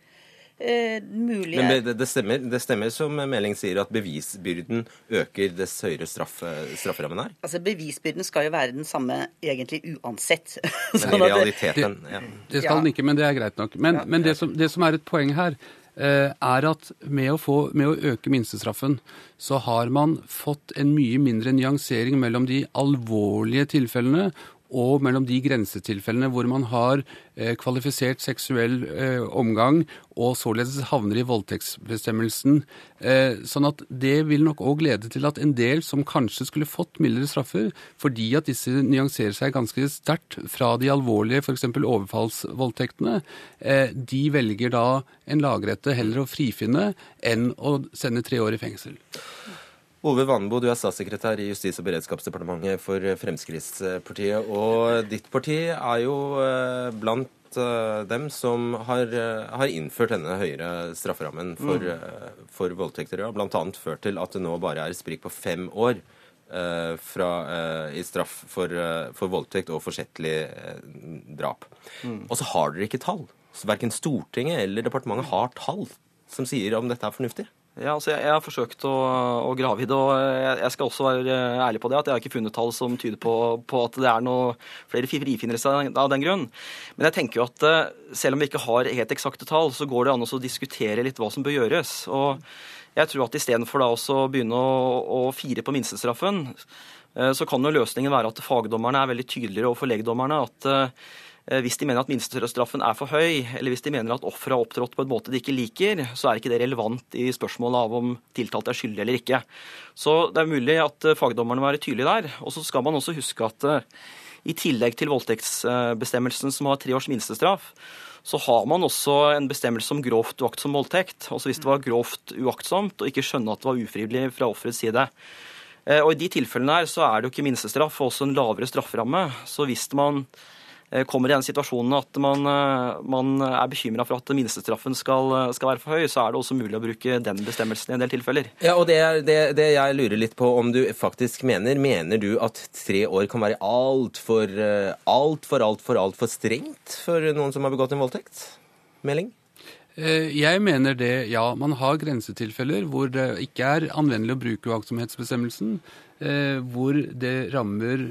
Eh, mulig Men det, det, stemmer, det, stemmer, som Meling sier, at bevisbyrden øker dess høyere straff, strafferammen er? Altså Bevisbyrden skal jo være den samme egentlig uansett. <laughs> Men i realiteten, realiteten ja. det, det, skal den ikke, men det er greit nok. Men, ja, men det, som, det, som, er et poeng her, eh, er at med å, få, med å øke minstestraffen, så har man fått en mye mindre nyansering mellom de alvorlige tilfellene og mellom de grensetilfellene hvor man har eh, kvalifisert seksuell eh, omgang og således havner i voldtektsbestemmelsen. Eh, sånn at det vil nok òg lede til at en del som kanskje skulle fått mildere straffer, fordi at disse nyanserer seg ganske sterkt fra de alvorlige, f.eks. overfallsvoldtektene, de velger da en lagrette heller å frifinne enn å sende tre år i fengsel. Ove Vanebo, du er statssekretær i Justis- og beredskapsdepartementet for Fremskrittspartiet. Og ditt parti er jo eh, blant eh, dem som har, eh, har innført denne høyere strafferammen for, mm. for voldtekter. Og bl.a. ført til at det nå bare er sprik på fem år fra, i straff for, for voldtekt og forsettlig drap. Mm. Og så har dere ikke tall. Så Verken Stortinget eller departementet har tall som sier om dette er fornuftig. Ja, altså jeg, jeg, har forsøkt å, å grave i det, og jeg, skal også være ærlig på det at jeg har ikke funnet tall som tyder på, på at det er noe flere frifinnere av, den grunn. Men jeg tenker jo at eh, selv om vi ikke har helt eksakte tall, så går det an å diskutere litt hva som bør gjøres. Og jeg tror at istedenfor å begynne å, å fire på minstestraffen, eh, så kan jo løsningen være at fagdommerne er veldig tydeligere overfor legdommerne. at eh, Eh, hvis de mener at minstestraffen er for høy, eller hvis de mener at offeret har opptrådt på en måte de ikke liker, så er ikke det relevant i spørsmålet av om tiltalte er skyldig eller ikke. Så det er mulig at eh, fagdommerne må være tydelige der. Og så skal man også huske at eh, i tillegg til voldtektsbestemmelsen som har tre års minstestraff, så har man også en bestemmelse om grovt uaktsom voldtekt. Altså hvis det var grovt uaktsomt og ikke skjønne at det var ufrivillig fra offerets side. Eh, og I de tilfellene her så er det jo ikke minstestraff, og også en lavere strafferamme. Så hvis man Eh, kommer i den situasjonen at man, eh, man er bekymra for at minstestraffen skal, skal, være for høy, så er det også mulig å bruke den bestemmelsen i en del tilfeller. Ja, og det, er, det, det jeg lurer litt på om du faktisk mener, mener du at tre år kan være altfor, altfor, altfor, altfor strengt for noen som har begått en voldtekt? Melding? Eh, jeg mener det, ja. Man har grensetilfeller hvor det ikke er anvendelig å bruke uaktsomhetsbestemmelsen, hvor det rammer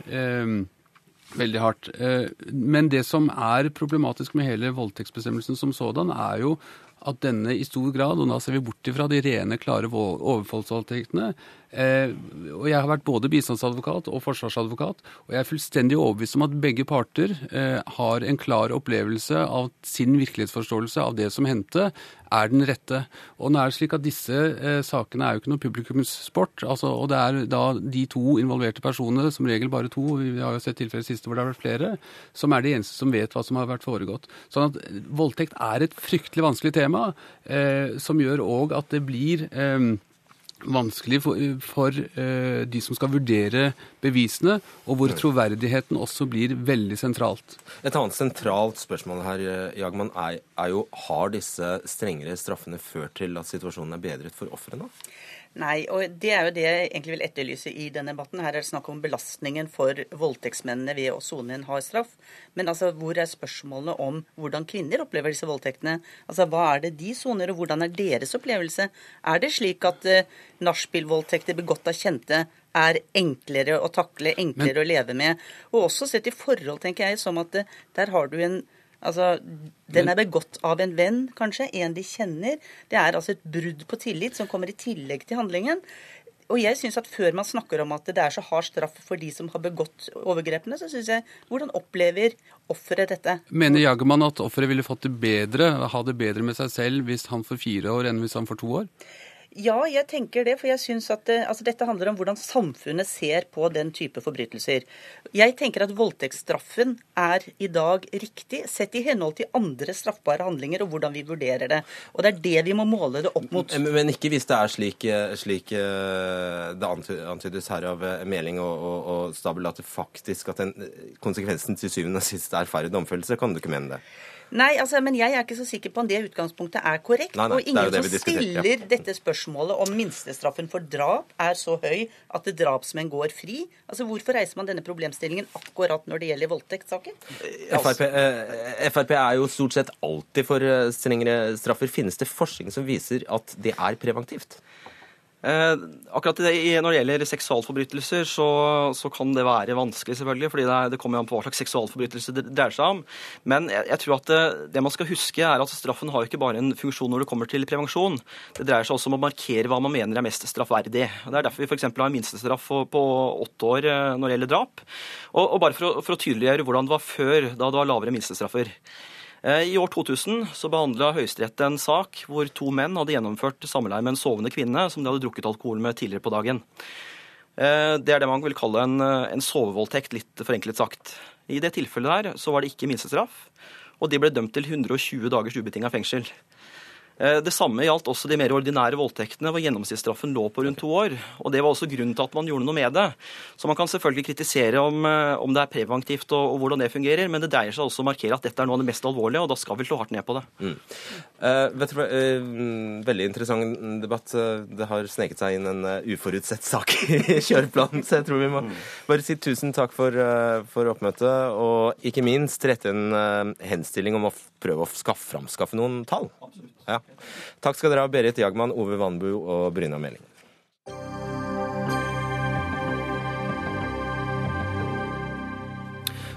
veldig hardt. Eh, men det som er problematisk med hele voldtektsbestemmelsen som sådan, er jo at denne i stor grad, og da ser vi bort ifra de rene, klare overfallsvoldtektene, og Jeg har vært både bistandsadvokat og forsvarsadvokat, og jeg er fullstendig overbevist om at begge parter eh, har en klar opplevelse av sin virkelighetsforståelse av det som hendte, er den rette. Og nå er det slik at Disse eh, sakene er jo ikke noe publikumssport. Altså, og det er da de to involverte personene, som regel bare to, vi har jo sett tilfeller siste hvor det har vært flere, som er de eneste som vet hva som har vært foregått. Sånn at Voldtekt er et fryktelig vanskelig tema, eh, som gjør òg at det blir eh, vanskelig for, for uh, de som skal vurdere bevisene, og hvor troverdigheten også blir veldig sentralt. Et annet sentralt spørsmål her, eh, Jagman, er, er jo har disse strengere straffene ført til at situasjonen er bedret for ofrene? Nei, og det er jo det jeg egentlig vil etterlyse i denne debatten. Her er det snakk om belastningen for voldtektsmennene ved å sone en hard straff. Men altså, hvor er spørsmålene om hvordan kvinner opplever disse voldtektene? Altså, Hva er det de soner, og hvordan er deres opplevelse? Er det slik at uh, nachspiel-voldtekter begått av kjente er enklere å takle, enklere Men... å leve med? Og også sett i forhold, tenker jeg, som at uh, der har du en Altså, Den er begått av en venn, kanskje, en de kjenner. Det er altså et brudd på tillit som kommer i tillegg til handlingen. Og jeg synes at Før man snakker om at det er så hard straff for de som har begått overgrepene, så synes jeg hvordan opplever offeret dette? Mener Jagermann at offeret ville fått det bedre, ha det bedre med seg selv hvis han får fire år enn hvis han får to år? Ja, jeg tenker det. For jeg synes at det, altså dette handler om hvordan samfunnet ser på den type forbrytelser. Jeg tenker at voldtektsstraffen er i dag riktig, sett i henhold til andre straffbare handlinger og hvordan vi vurderer det. Og det er det vi må måle det opp mot. Men ikke hvis det er slik, slik eh, det antydes her av eh, Meling og, og, og Stabel, at det faktisk at den, konsekvensen til syvende og sist er færre domfellelser. Kan du ikke mene det? Nei, altså, men jeg er ikke så sikker på om det utgangspunktet er korrekt. Nei, nei, og ingen som stiller ja. dette spørsmålet om minstestraffen for drap er så høy at drapsmenn går fri. Altså, Hvorfor reiser man denne problemstillingen akkurat når det gjelder voldtektssaker? Frp, eh, Frp er jo stort sett alltid for eh, strengere straffer. Finnes det forskning som viser at det er preventivt? Eh, akkurat det, Når det gjelder seksualforbrytelser, så, så, kan det være vanskelig, selvfølgelig, fordi det, det kommer an på hva slags seksualforbrytelse det dreier seg om. Men jeg, jeg tror at det, det, man skal huske, er at straffen har ikke bare en funksjon når det kommer til prevensjon. Det dreier seg også om å markere hva man mener er mest straffverdig. Det er derfor vi f.eks. har en minstestraff på åtte år eh, når det gjelder drap. Og, og bare for å, for å tydeliggjøre hvordan det var før, da det var lavere minstestraffer. Eh, I år 2000 så behandla Høyesterett en sak hvor to menn hadde gjennomført samleie med en sovende kvinne som de hadde drukket alkohol med tidligere på dagen. Eh, det er det man vil kalle en, eh, en sovevoldtekt, litt forenklet sagt. I det tilfellet der så var det ikke minstestraff, og de ble dømt til 120 dagers ubetinga fengsel. Eh, det samme gjaldt også de mer ordinære voldtektene, hvor gjennomsnittsstraffen lå på rundt to år. Og Det var også grunnen til at man gjorde noe med det. Så man kan selvfølgelig kritisere om, eh, om det er preventivt og, og, hvordan det fungerer, men det dreier seg også å markere at dette er noe av det mest alvorlige, og da skal vi slå hardt ned på det. Mm. Uh, vet du, uh, veldig interessant debatt. Det har sneket seg inn en uh, uforutsett sak <laughs> i kjøreplanen, så jeg tror vi må mm. bare si tusen takk for, for oppmøtet, og ikke minst rette en henstilling om å prøve å skaffe, framskaffe noen tall. Absolutt. Ja. Takk skal dere ha, Berit Jagman, Ove Vanbu og Bryna Meling.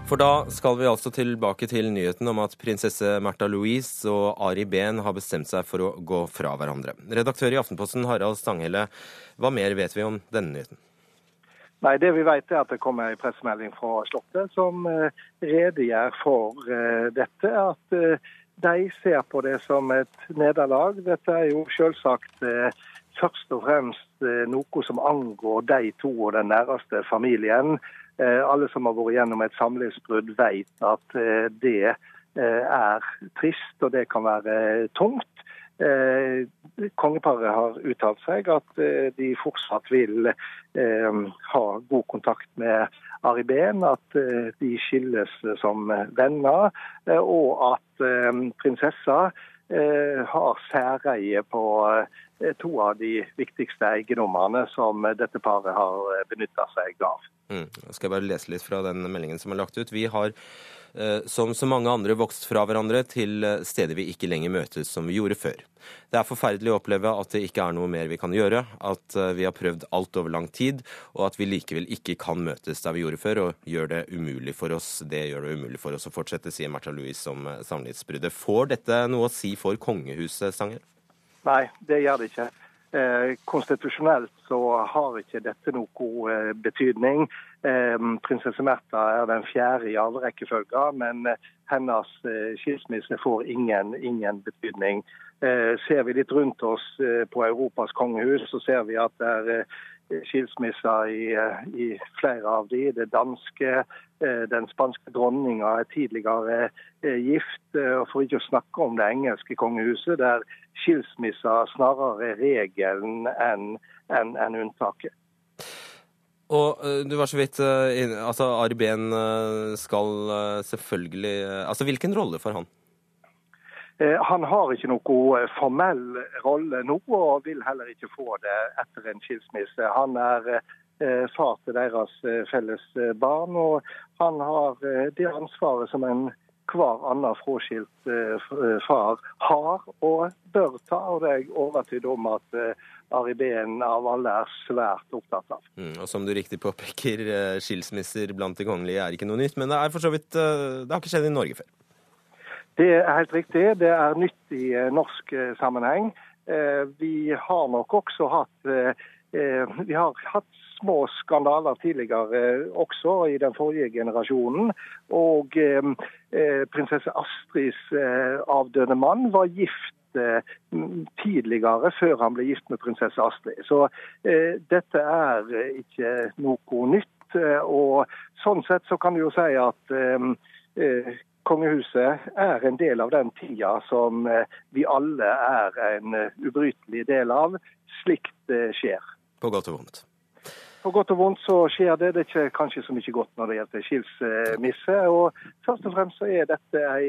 For da skal vi altså tilbake til nyheten om at prinsesse Märtha Louise og Ari Behn har bestemt seg for å gå fra hverandre. Redaktør i Aftenposten Harald Stanghelle, hva mer vet vi om denne nyheten? Nei, Det vi vet er at det kommer en pressemelding fra Slottet som eh, redegjør for eh, dette. At eh, de ser på det som et nederlag. Dette er jo selvsagt eh, først og fremst eh, noe som angår de to og den næreste familien. Eh, alle som har vært gjennom et samlivsbrudd, vet at det er trist og det kan være tungt. Kongeparet har uttalt seg at de fortsatt vil ha god kontakt med Ari Behn, at de skilles som venner, og at prinsessa har særeie på to av de viktigste eiendommene som dette paret har benytta seg av. Mm. Jeg bare lese litt fra den meldingen som er lagt ut. Vi har eh, som så mange andre vokst fra hverandre til eh, steder vi ikke lenger møtes som vi gjorde før. Det er forferdelig å oppleve at det ikke er noe mer vi kan gjøre, at eh, vi har prøvd alt over lang tid, og at vi likevel ikke kan møtes der vi gjorde før, og gjør det umulig for oss. Det gjør det umulig for oss å fortsette, sier Märtha Louise om samlivsbruddet. Får dette noe å si for kongehuset, Stanger? Nei, det gjør det ikke. Eh, konstitusjonelt så har ikke dette noe eh, betydning. Eh, prinsesse Märtha er den fjerde i arverekkefølgen, men hennes skilsmisse får ingen, ingen betydning. Ser vi litt rundt oss på Europas kongehus, så ser vi at det er skilsmisser i, i, flere av de. Det danske, den spanske dronninga er tidligere gift. og For ikke å snakke om det engelske kongehuset, der skilsmisser snarere er regelen enn en, en unntaket. Og du var så vidt altså Ari Behn skal selvfølgelig Altså hvilken rolle får han? Han har ikke noe formell rolle nå, og vil heller ikke få det etter en skilsmisse. Han er far til deres felles barn, og han har det ansvaret som en hver annen fraskilt eh, far har og bør ta. Og det er jeg overbevist om at eh, Ari Behn av alle er svært opptatt av. Mm, og som du riktig påpeker, eh, skilsmisser blant de kongelige er ikke noe nytt. Men det er for så vidt, det har ikke skjedd i Norge før? Det er helt riktig. Det er nytt i norsk sammenheng. Vi har nok også hatt vi har hatt små skandaler tidligere også i den forrige generasjonen. Og eh, prinsesse Astrids eh, avdøde mann var gift eh, tidligere, før han ble gift med prinsesse Astrid. Så eh, dette er ikke noe nytt. Og sånn sett så kan du jo si at eh, eh, kongehuset er en del av den tida som vi alle er en ubrytelig del av. Slikt skjer. På godt og vondt. På godt og vondt så skjer det. Det er ikke kanskje så mye godt når det gjelder skilsmisse. Og først og fremst så er dette ei,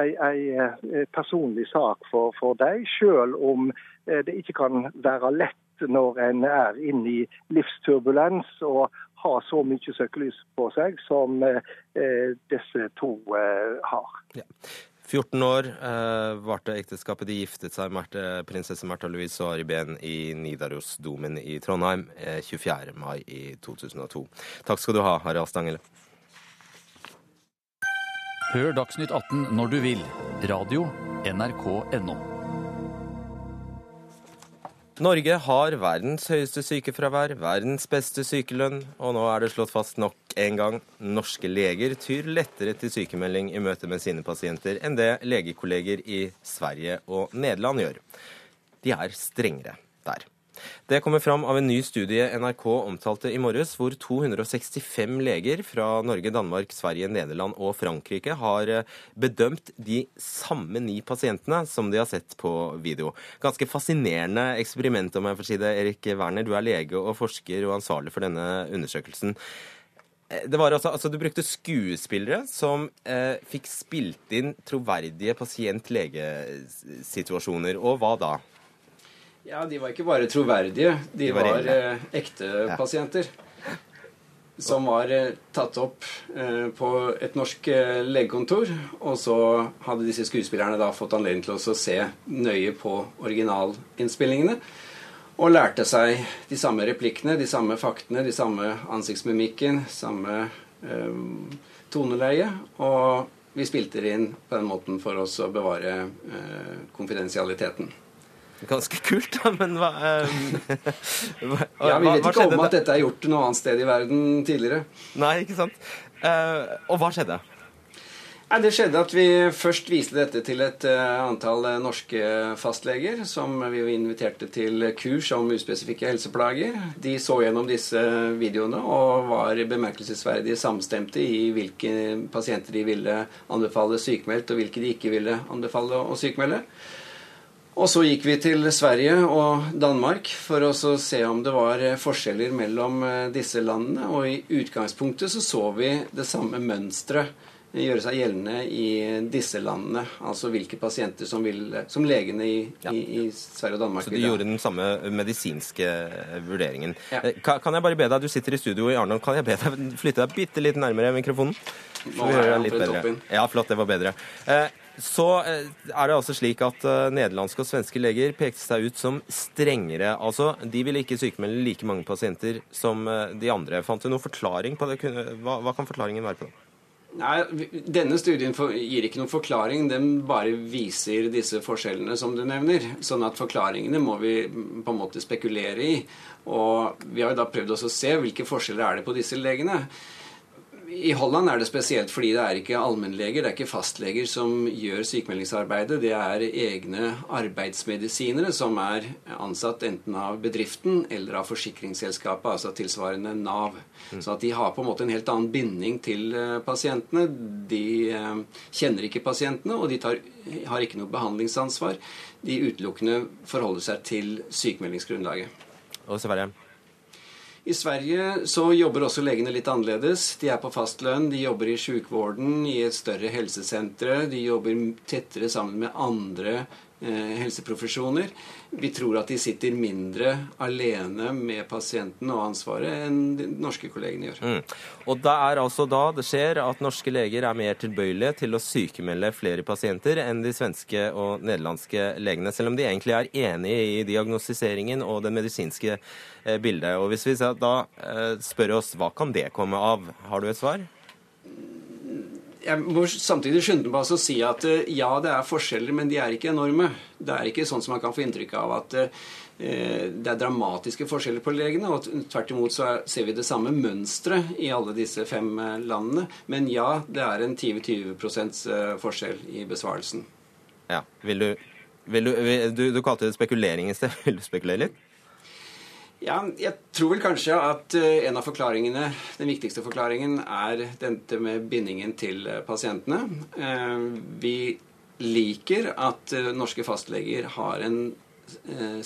ei, ei personlig sak for, for deg, selv om det ikke kan være lett når en er inne i livsturbulens og har så mye søkelys på seg som disse to har. Ja. 14 år eh, varte ekteskapet. De giftet seg, Merte, prinsesse Märtha Louise og Ari Behn, i Nidarosdomen i Trondheim eh, 24. mai i 2002. Takk skal du ha, Harald Stangele. Hør Dagsnytt 18 når du vil. Radio NRK.no. Norge har verdens høyeste sykefravær, verdens beste sykelønn, og nå er det slått fast nok en gang. Norske leger tyr lettere til sykemelding i møte med sine pasienter enn det legekolleger i Sverige og Nederland gjør. De er strengere der. Det kommer fram av en ny studie NRK omtalte i morges, hvor 265 leger fra Norge, Danmark, Sverige, Nederland og Frankrike har eh, bedømt de samme ni pasientene som de har sett på video. Ganske fascinerende eksperiment, om jeg får si det. Erik Werner, du er lege og forsker og ansvarlig for denne undersøkelsen. Eh, altså, altså Du brukte skuespillere som eh, fikk spilt inn troverdige pasient-lege-situasjoner. Og hva da? Ja, de var ikke bare troverdige. De, de var, var eh, ekte ja. pasienter. Som var eh, tatt opp eh, på et norsk eh, legekontor. Og så hadde disse skuespillerne da fått anledning til å se nøye på originalinnspillingene. Og lærte seg de samme replikkene, de samme faktene, de samme ansiktsmimikken, samme eh, toneleie. Og vi spilte det inn på den måten for oss å bevare eh, konfidensialiteten. Ganske kult, da, men hva, um, <laughs> hva Ja, Vi vet ikke om at dette er gjort noe annet sted i verden tidligere. Nei, ikke sant. Uh, og hva skjedde? Nei, Det skjedde at vi først viste dette til et uh, antall uh, norske fastleger, som vi inviterte til kurs om uspesifikke helseplager. De så gjennom disse videoene og var bemerkelsesverdig samstemte i hvilke pasienter de ville anbefale sykemeldt, og hvilke de ikke ville anbefale å sykmelde. Og så gikk vi til Sverige og Danmark for å se om det var forskjeller mellom disse landene. Og i utgangspunktet så så vi det samme mønsteret gjøre seg gjeldende i disse landene. Altså hvilke pasienter som, vil, som legene i, ja. i, i, Sverige og Danmark Så de gjorde den samme medisinske vurderingen. Ja. Eh, kan, kan, jeg bare be deg, Du sitter i studio i Arendal, kan jeg be deg flytte deg bitte litt nærmere mikrofonen? Nå er jeg litt bedre. Ja, flott. Det var bedre. Eh, så eh, er det altså slik at nederlandske og svenske leger pekte seg ut som strengere. Altså, De ville ikke sykemelde like mange pasienter som de andre. Fant du noen forklaring på det? Hva, hva kan forklaringen være på det? Nei, Denne studien gir ikke noen forklaring. Den bare viser disse forskjellene som du nevner. Sånn at forklaringene må vi på en måte spekulere i. Og vi har jo da prøvd å se hvilke forskjeller er det på disse legene. I Holland er det spesielt fordi det er ikke allmennleger, det er ikke fastleger som gjør sykemeldingsarbeidet. Det er egne arbeidsmedisinere som er ansatt enten av bedriften eller av forsikringsselskapet, altså tilsvarende Nav. Mm. Så at de har på en måte en helt annen binding til eh, pasientene. De eh, kjenner ikke pasientene, og de tar, har ikke noe behandlingsansvar. De utelukkende forholder seg til sykemeldingsgrunnlaget. Og Sverre? I Sverige så jobber også legene litt annerledes. De er på fastlønn, de jobber i sykvården, i et større helsesentre. De jobber tettere sammen med andre Eh, helseprofesjoner. Vi tror at de sitter mindre alene med pasienten og ansvaret enn de norske kollegene gjør. Mm. Og det er altså da det skjer at norske leger er mer tilbøyelige til å sykemelde flere pasienter enn de svenske og nederlandske legene, selv om de egentlig er enige i diagnostiseringen og det medisinske eh, bildet. Og hvis vi da eh, spør oss hva kan det komme av, har du et svar? Jeg må samtidig skynde meg å si at eh, ja, det er forskjeller, men de er ikke enorme. Det er ikke sånn som man kan få inntrykk av at eh, det er dramatiske forskjeller på legene. og Tvert imot så ser vi det samme mønsteret i alle disse fem eh, landene. Men ja, det er en 20-20% forskjell i besvarelsen. Ja, vil du, vil du, du, du kalte det spekulering i sted. <laughs> Vil du spekulere litt? Ja, jeg tror vel kanskje at eh, en av forklaringene, den viktigste forklaringen, er dette med bindingen til eh, pasientene. Eh, vi liker at norske fastleger har en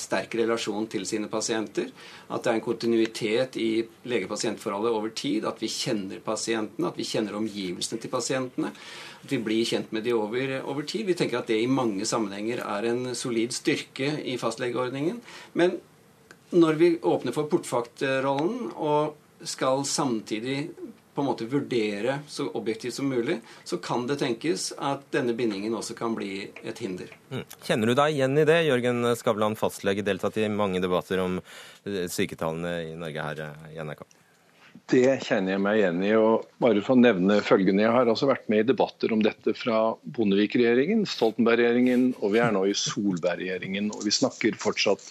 sterk relasjon til sine pasienter. At det er en kontinuitet i lege-pasient-forholdet over tid. At vi kjenner pasientene, at vi kjenner omgivelsene til pasientene. At vi blir kjent med de over, over tid. Vi tenker at det i mange sammenhenger er en solid styrke i fastlegeordningen. Men når vi åpner for portvaktrollen og skal samtidig på en måte vurdere så objektivt som mulig, så kan det tenkes at denne bindingen også kan bli et hinder. Mm. Kjenner du deg igjen i det? Jørgen Skavlan, fastlege, deltatt i mange debatter om eh, syketallene i Norge her eh, i NRK. Det kjenner jeg meg igjen i. og bare for å nevne følgende, Jeg har altså vært med i debatter om dette fra Bondevik-regjeringen, Stoltenberg-regjeringen og vi er nå i Solberg-regjeringen. og Vi snakker fortsatt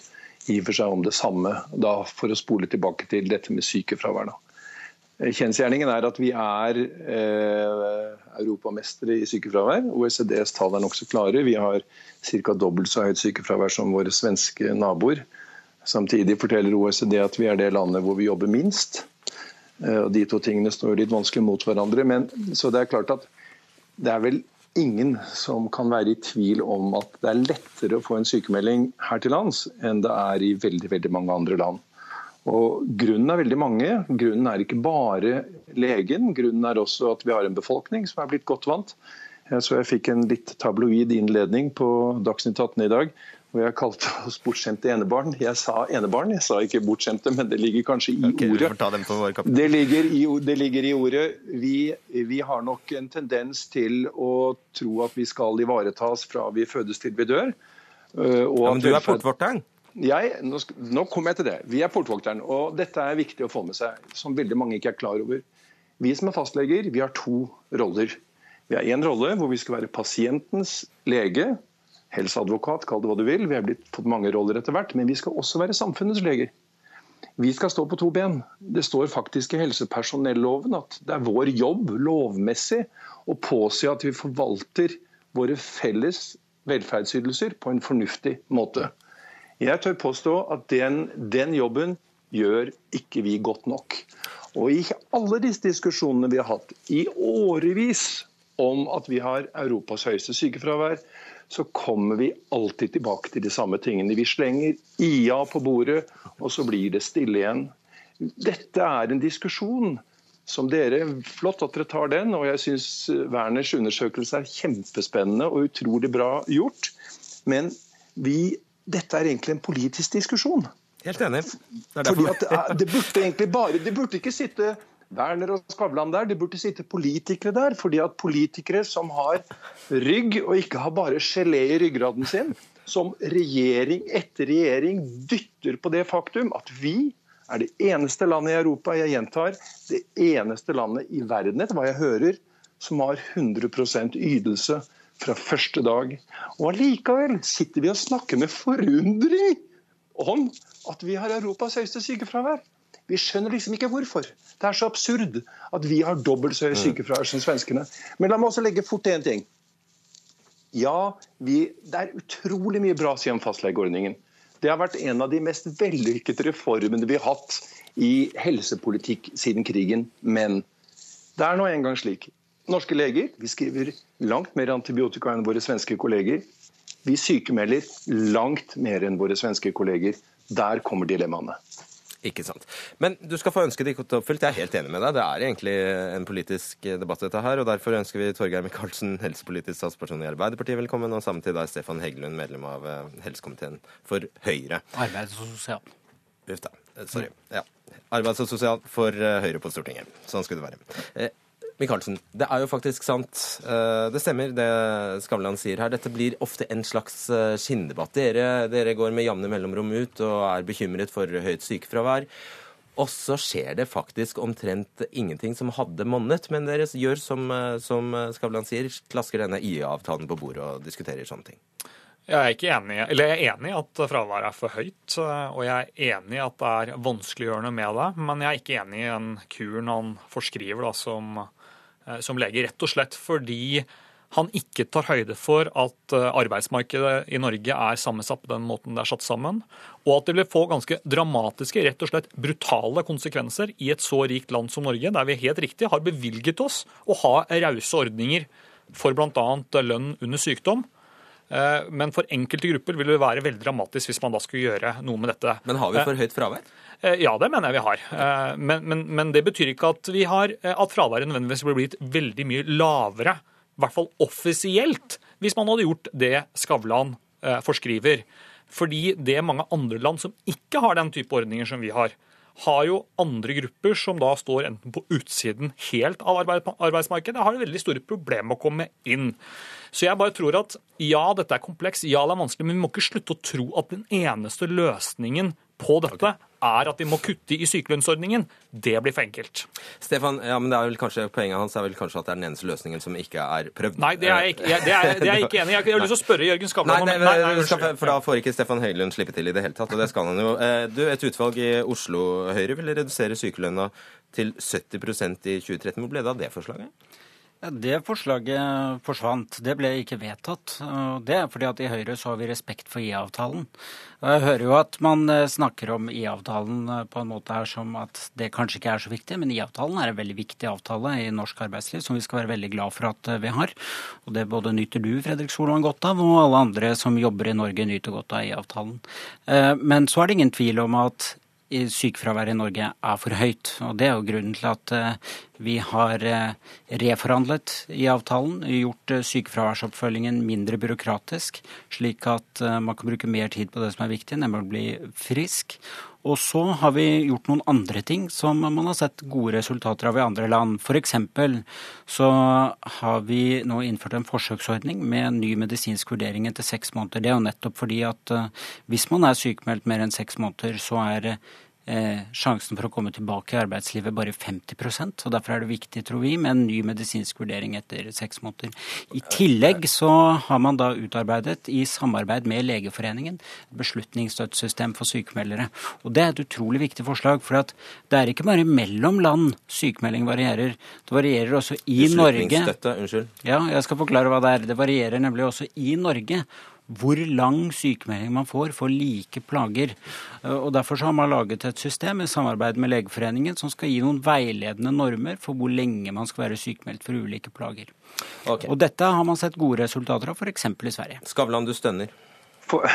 i og for seg om det samme. Da For å spole tilbake til dette med sykefravær. Eh, kjensgjerningen er at vi er eh, europamestere i sykefravær. OECDs tall er nokså klare. Vi har ca. dobbelt så høyt sykefravær som våre svenske naboer. Samtidig forteller OECD at vi er det landet hvor vi jobber minst. Eh, og De to tingene står litt vanskelig mot hverandre. Men, så det er klart at det er vel ingen som kan være i tvil om at det er lettere å få en sykemelding her til lands enn det er i veldig, veldig mange andre land. Og Grunnen er veldig mange. Grunnen er ikke bare legen. Grunnen er også at vi har en befolkning som er blitt godt vant. Så jeg fikk en litt tabloid innledning på Dagsnytt 18 i dag hvor jeg kalte oss bortskjemte enebarn. Jeg sa enebarn, jeg sa ikke bortskjemte, men det ligger kanskje i okay, ordet. Det ligger i, det ligger i ordet. Vi, vi, har nok en tendens til å tro at vi skal ivaretas fra vi fødes til vi dør. Ja, men du er portvokteren? Jeg, nå, nå kommer jeg til det. Vi er portvokteren. Og dette er viktig å få med seg, som veldig mange ikke er klar over. Vi som er fastleger, vi har to roller. Vi har én rolle hvor vi skal være pasientens lege helseadvokat, kall det hva du vil. Vi har blitt, fått mange roller etter hvert. Men vi skal også være samfunnets leger. Vi skal stå på to ben. Det står faktisk i helsepersonelloven at det er vår jobb lovmessig å påse at vi forvalter våre felles velferdsytelser på en fornuftig måte. Jeg tør påstå at den, den jobben gjør ikke vi godt nok. Og i alle disse diskusjonene vi har hatt i årevis om at vi har Europas høyeste sykefravær, så kommer vi alltid tilbake til de samme tingene. Vi slenger IA på bordet, og så blir det stille igjen. Dette er en diskusjon som dere Flott at dere tar den, og jeg syns Werners undersøkelse er kjempespennende og utrolig bra gjort. Men vi, dette er egentlig en politisk diskusjon. Helt enig. Det, Fordi at det, det burde egentlig bare Det burde ikke sitte Werner og Skavlan der. Det burde sitte politikere der. fordi at politikere som har rygg og ikke har bare gelé i ryggraden sin, som regjering etter regjering dytter på det faktum at vi er det eneste landet i Europa, jeg gjentar, det eneste landet i verden, etter hva jeg hører, som har 100% ytelse fra første dag. Og allikevel sitter vi og snakker med forundring om at vi har Europas høyeste sykefravær. Vi skjønner liksom ikke hvorfor. Det er så absurd at vi har dobbelt så høy mm. sykefravær som svenskene. Men la meg også legge fort til én ting. Ja, vi, det er utrolig mye bra, siden fastlegeordningen. Det har vært en av de mest vellykkede reformene vi har hatt i helsepolitikk siden krigen. Men det er nå engang slik. Norske leger vi skriver langt mer antibiotika enn våre svenske kolleger. Vi sykemelder langt mer enn våre svenske kolleger. Der kommer dilemmaene. Ikke sant. Men du skal få ønsket ditt oppfylt. Jeg er helt enig med deg. Det er egentlig en politisk debatt, dette her. og Derfor ønsker vi Torgeir Micaelsen, helsepolitisk statsperson i Arbeiderpartiet, velkommen. Og sammen til deg, Stefan Heggelund, medlem av eh, helsekomiteen for Høyre. Arbeids- og sosial. Uff da. Sorry. Ja. Arbeids- og sosial for eh, Høyre på Stortinget. Sånn skulle det være. Michaelsen, det er jo faktisk sant. Eh, det stemmer det Skavlan sier her. Dette blir ofte en slags eh, skinndebatt. Dere, dere går med jevne mellomrom ut og er bekymret for høyt sykefravær. Og så skjer det faktisk omtrent ingenting som hadde monnet. Men dere gjør som, eh, som Skavlan sier, klasker denne IA-avtalen på bordet og diskuterer sånne ting. Jeg er, ikke enig, eller jeg er enig i at fraværet er for høyt, og jeg er enig i at det er vanskeliggjørende med det. Men jeg er ikke enig i den kuren han forskriver da, som som lege, rett og slett fordi han ikke tar høyde for at eh, arbeidsmarkedet i Norge er sammensatt på den måten det er satt sammen, og at det vil få ganske dramatiske, rett og slett brutale konsekvenser i et så rikt land som Norge, der vi helt riktig har bevilget oss å ha rause ordninger for bl.a. lønn under sykdom. Eh, men for enkelte grupper vil det være veldig dramatisk hvis man da skulle gjøre noe med dette. Men har vi for høyt fravær? Eh, ja, det mener jeg vi har. Eh, men, men, men det betyr ikke at, vi har, at fraværet nødvendigvis blir blitt veldig mye lavere, i hvert fall offisielt, hvis man hadde gjort det Skavlan forskriver. Fordi det er mange andre land som ikke har den type ordninger som vi har, har jo andre grupper som da står enten på utsiden helt av arbeidsmarkedet, har veldig store problemer med å komme inn. Så jeg bare tror at ja, dette er kompleks, ja, det er vanskelig, men vi må ikke slutte å tro at den eneste løsningen på dette er at vi må kutte i sykelønnsordningen. Det blir for enkelt. Stefan, ja, men det er vel kanskje, Poenget hans er vel kanskje at det er den eneste løsningen som ikke er prøvd? Nei, det er jeg ikke, det er, det er jeg ikke enig i. Jeg har lyst til å spørre Jørgen Skavlan om nei, nei, nei, For da får ikke Stefan Høylund slippe til i det hele tatt, og det skal han jo. Eh, du, Et utvalg i Oslo Høyre ville redusere sykelønna til 70% i 2013. Hvor ble det av det forslaget? Det forslaget forsvant. Det ble ikke vedtatt. Det er fordi at i Høyre så har vi respekt for IA-avtalen. Jeg hører jo at man eh, snakker om IA-avtalen eh, på en måte her som at det kanskje ikke er så viktig, men IA-avtalen er en veldig viktig avtale i norsk arbeidsliv som vi skal være veldig glad for at eh, vi har. Og det både nyter du, Fredrik Solvang, godt av, og alle andre som jobber i Norge nyter godt av IA-avtalen. Men så er det ingen tvil om at sykefraværet i Norge er for høyt. Og Det er jo grunnen til at eh, vi har eh, reforhandlet i avtalen, gjort eh, sykefraværsoppfølgingen mindre byråkratisk, slik at man kan bruke mer tid på det som er viktig, nemlig å bli frisk. Og så har vi gjort noen andre ting som man har sett gode resultater av i andre land. F.eks. så har vi nå innført en forsøksordning med ny medisinsk vurdering etter seks måneder. Det er jo nettopp fordi at uh, hvis man er sykemeldt mer enn seks måneder, så er eh, sjansen for å komme tilbake i arbeidslivet bare 50% og Derfor er det viktig, tror vi, med en ny medisinsk vurdering etter seks måneder. I tillegg så har man da utarbeidet, i samarbeid med Legeforeningen, beslutningsstøttesystem for sykemeldere. Og Det er et utrolig viktig forslag, for det er ikke bare mellom land sykemelding varierer. Det varierer også i Norge. Beslutningsstøtte, unnskyld. Ja, jeg skal forklare hva det er. Det varierer nemlig også i Norge hvor lang sykemelding man får for like plager. Eh, og Derfor har man laget et system i samarbeid med Legeforeningen som skal gi noen veiledende normer for hvor lenge man skal være sykemeldt for ulike plager. Okay. Og Dette har man sett gode resultater av, f.eks. i Sverige. Skavlan, du stønner. For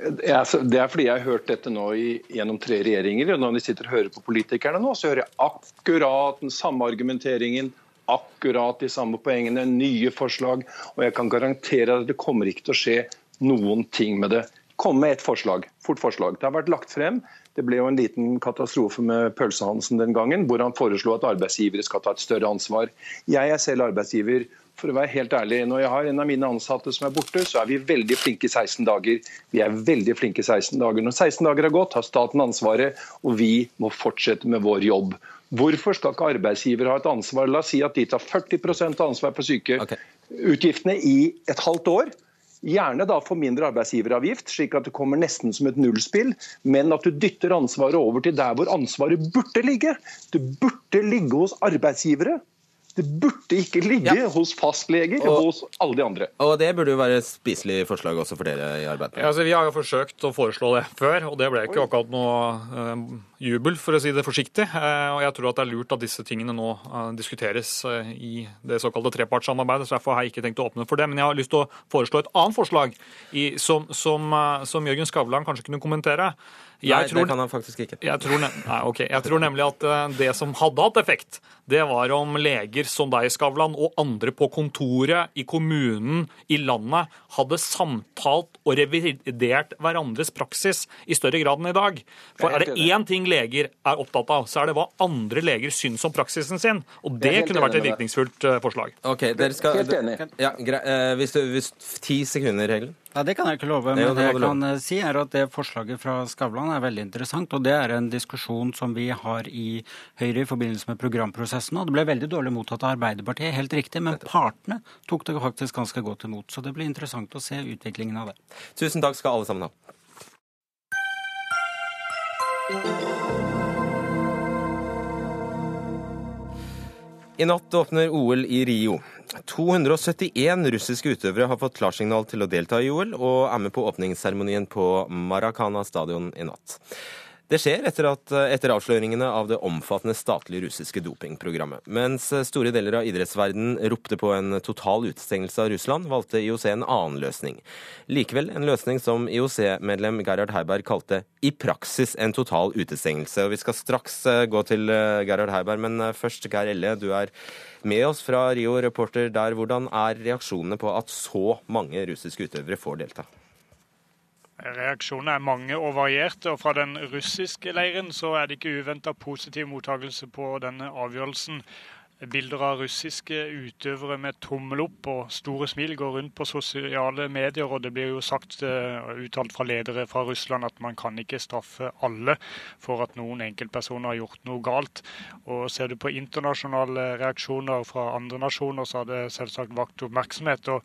det er fordi jeg har hørt dette nå i, gjennom tre regjeringer. og Når vi sitter og hører på politikerne nå, så hører jeg akkurat den samme argumenteringen, akkurat de samme poengene, nye forslag. Og jeg kan garantere at det kommer ikke til å skje noen ting med det. Kom med et forslag, fort forslag. Det har vært lagt frem. Det ble jo en liten katastrofe med Pølsehansen den gangen, hvor han foreslo at arbeidsgivere skal ta et større ansvar. Jeg er selv arbeidsgiver for å være helt ærlig, Når jeg har en av mine ansatte som er borte, så er vi veldig flinke i 16 dager. Vi er veldig flinke i 16 dager. Når 16 dager har gått, har staten ansvaret, og vi må fortsette med vår jobb. Hvorfor skal ikke arbeidsgiver ha et ansvar? La oss si at de tar 40% ansvar for sykeutgiftene okay. i et halvt år. Gjerne da for mindre arbeidsgiveravgift, slik at det kommer nesten som et nullspill. Men at du dytter ansvaret over til der hvor ansvaret burde ligge. Det burde ligge hos arbeidsgivere. Det burde ikke ligge ja. hos fastleger og hos alle de andre. Og det burde jo være spiselig forslag også for dere i Arbeiderpartiet? Ja, altså, vi har jo forsøkt å foreslå det før, og det ble ikke akkurat noe uh, jubel, for å si det forsiktig. Uh, og jeg tror at det er lurt at disse tingene nå uh, diskuteres i det såkalte trepartssamarbeidet. så Derfor har jeg ikke tenkt å åpne for det. Men jeg har lyst til å foreslå et annet forslag i, som, som, som Jørgen Skavlan kanskje kunne kommentere. Jeg nei, tror, det kan han faktisk ikke. Jeg tror, nei, okay. jeg tror, nemlig at eh, det som hadde hatt effekt, det var om leger som deg, Skavlan, og andre på kontoret, i kommunen, i landet, hadde samtalt og revidert hverandres praksis i større grad enn i dag. For er det én ting leger er opptatt av, så er det hva andre leger syns om praksisen sin. Og det kunne vært et virkningsfullt eh, forslag. Ok, dere skal... Helt enig. Ja. Eh, hvis, du, hvis ti sekunder-regelen? Ja, Det kan jeg ikke love, men det jeg kan eh, si er at det forslaget fra Skavlan er veldig interessant. Og det er en diskusjon som vi har i Høyre i forbindelse med programprosessen. Og det ble veldig dårlig mottatt av Arbeiderpartiet, helt riktig, men partene tok det faktisk ganske godt imot. Så det blir interessant å se utviklingen av det. Tusen takk skal alle sammen ha. I natt åpner OL i Rio. 271 russiske utøvere har fått klarsignal til å delta i OL, og er med på åpningsseremonien på Maracana stadion i natt. Det skjer etter, at, etter, avsløringene av det omfattende statlige russiske dopingprogrammet. Mens store deler av idrettsverdenen ropte på en total utestengelse av Russland, valgte IOC en annen løsning. Likevel en løsning som IOC-medlem Gerhard Heiberg kalte i praksis en total utestengelse. Og vi skal straks eh, gå til eh, Gerhard Heiberg, men eh, først Geir Elle, du er med oss fra Rio Reporter der. Hvordan er reaksjonene på at så mange russiske utøvere får delta? Reaksjonene er mange og varierte, og fra den russiske leiren så er det ikke uventa positiv mottakelse på denne avgjørelsen. Bilder av russiske utøvere med tommel opp og store smil går rundt på sosiale medier, og det blir jo sagt uh, uttalt fra ledere fra Russland at man kan ikke straffe alle for at noen enkeltpersoner har gjort noe galt. Og Ser du på internasjonale reaksjoner fra andre nasjoner, så har det selvsagt vakt oppmerksomhet. og